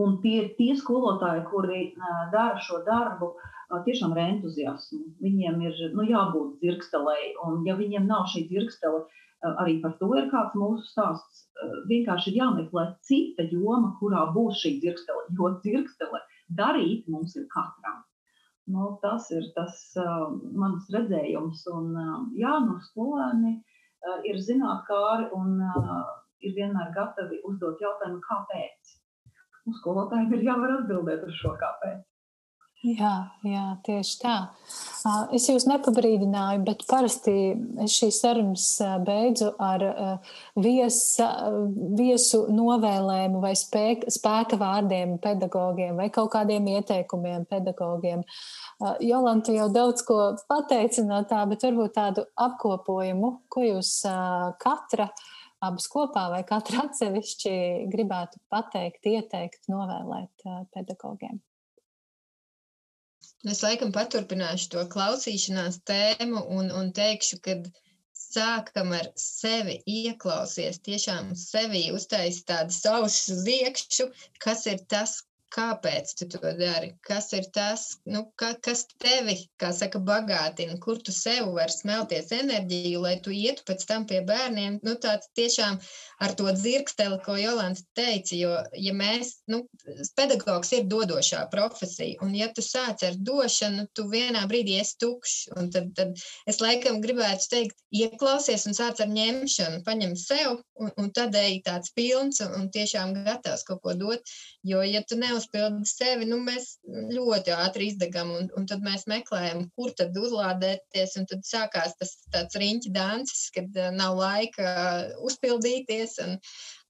S2: Un tie ir tie skolotāji, kuri dara šo darbu tiešām ar entuziasmu. Viņiem ir nu, jābūt dzirkstelēji, un ja viņiem nav šī dzirkstele, arī par to ir kāds mūsu stāsts. Vienkārši ir jāmeklē cita joma, kurā būs šī dzirkstele, jo dzirkstele darīt mums ir katram. Nu, tas ir tas uh, mans redzējums, un uh, jā, no skolēni uh, ir zinātnākāri un uh, ir vienmēr gatavi uzdot jautājumu, kāpēc. Un skolotājiem ir jāvar atbildēt uz šo kāpēc.
S1: Jā, jā, tieši tā. Es jūs nepabrīdināju, bet parasti šīs sarunas beidzu ar viesa, viesu novēlējumu vai spēka, spēka vārdiem pedagogiem vai kaut kādiem ieteikumiem pedagogiem. Jolanta jau daudz ko pateica no tā, bet varbūt tādu apkopojumu, ko jūs katra abas kopā vai katra atsevišķi gribētu pateikt, ieteikt, novēlēt pedagogiem.
S3: Es laikam paturpināšu to klausīšanās tēmu un, un teikšu, ka sākam ar sevi ieklausies, tiešām sevi uztaisīt tādas ausis uz iekšā, kas ir tas, kāpēc tu to dari, kas ir tas, nu, ka, kas tevi, kā saka, bagātina, kur tu sev vari smelties enerģiju, lai tu ietu pēc tam pie bērniem. Nu, tāds tiešām ar to dzirksteli, ko Jolanta teica, jo, ja mēs, nu, pedagogs ir dodošā profesija, un ja tu sāc ar došanu, tu vienā brīdī esi tukšs, un tad, tad es laikam gribētu teikt, ieklausies un sāc ar ņemšanu, paņem sev, un, un tad ej tāds pilns un, un tiešām gatavs kaut ko dot, jo, ja tu neuz neuzpilda sevi, nu, mēs ļoti ātri izdegam, un, un tad mēs meklējam, kur tad uzlādēties, un tad sākās tas tāds riņķi dancis, kad uh, nav laika uzpildīties, un,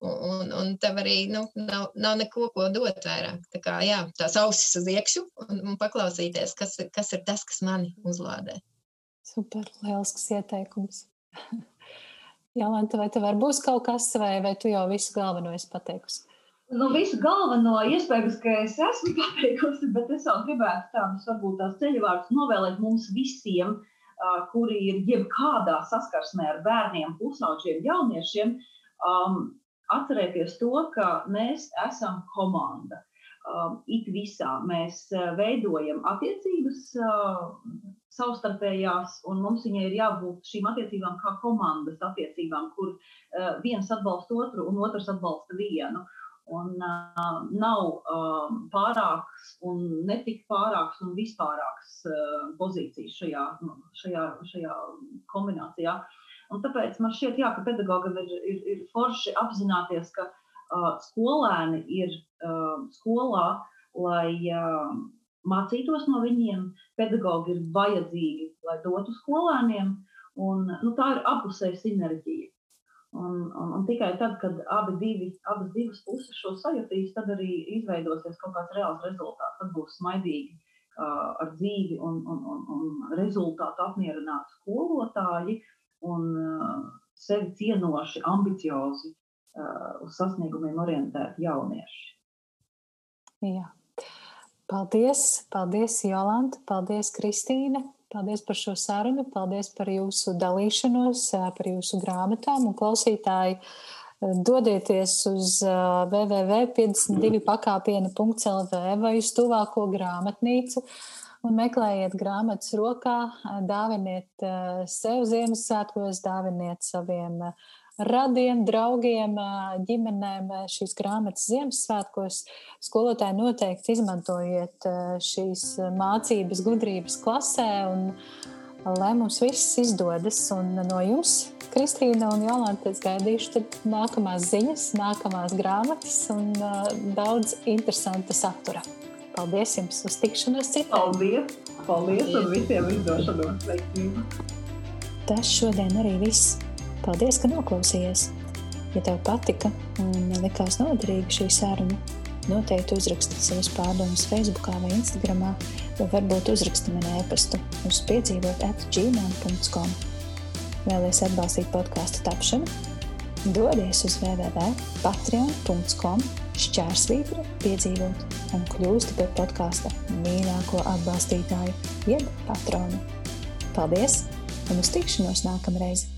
S3: un, un tev arī nu, nav, nav neko, ko dot vairāk. Tā kā, jā, tās ausis uz iekšu un, un paklausīties, kas, kas ir tas, kas mani uzlādē.
S1: Super, lielisks ieteikums. Jolanta, vai tev būs kaut kas, vai, vai tu jau visu galveno esi pateikusi?
S2: Nu, visu galveno iespējams, ka es esmu pateikusi, bet es vēl gribētu tādus varbūt tās ceļvārdus novēlēt mums visiem, uh, kuri ir jebkādā saskarsmē ar bērniem, pusauģiem, jauniešiem, um, atcerēties to, ka mēs esam komanda. Um, it visā mēs veidojam attiecības uh, savstarpējās, un mums viņai ir jābūt šīm attiecībām kā komandas attiecībām, kur uh, viens atbalsta otru un otrs atbalsta vienu. Un uh, nav uh, pārāks un netik pārāks un vispārāks uh, pozīcijas šajā, nu, šajā, šajā kombinācijā. Un tāpēc man šķiet, jā, ka pedagogam ir, ir, ir forši apzināties, ka uh, skolēni ir uh, skolā, lai uh, mācītos no viņiem. Pedagogi ir vajadzīgi, lai dotu skolēniem. Un, nu, tā ir apusēja sinerģija. Un, un, un tikai tad, kad abi divi, abas divas puses šo sajutīs, tad arī izveidosies kaut kāds reāls rezultāts. Tad būs smaidīgi uh, ar dzīvi un, un, un, un rezultātu apmierināti skolotāji un uh, sevi cienoši, ambiciozi, uh, uz sasniegumiem orientēti jaunieši.
S1: Jā. Paldies, paldies Jolanta, paldies Kristīne. Paldies par šo sarunu, paldies par jūsu dalīšanos, par jūsu grāmatām un klausītāji. Dodieties uz www.52pakāpiena.lv vai uz tuvāko grāmatnīcu un meklējiet grāmatas rokā, dāviniet sev Ziemassvētkos, dāviniet saviem radiem, draugiem, ģimenēm šīs grāmatas Ziemassvētkos. Skolotāji noteikti izmantojiet šīs mācības, gudrības klasē, un lai mums viss izdodas. Un no jums, Kristīna un Jolanta, es gaidīšu nākamās ziņas, nākamās grāmatas un daudz interesanta satura. Paldies jums uz tikšanos
S2: citā. Paldies! Paldies un visiem izdošanos! Veiksmību!
S1: Tas šodien arī viss. Paldies, ka noklausījies! Ja tev patika un likās noderīga šī saruna, noteikti uzraksti savus pārdomas Facebook vai Instagram, vai varbūt uzraksti man e-pastu uz piedzīvot atgmail.com. Vēlēs atbalstīt podkāstu tapšanu? Dodies uz www.patreon.com šķērsvītra piedzīvot un kļūsti par podkāsta mīļāko atbalstītāju, jeb patronu. Paldies un uz tikšanos nākamreiz!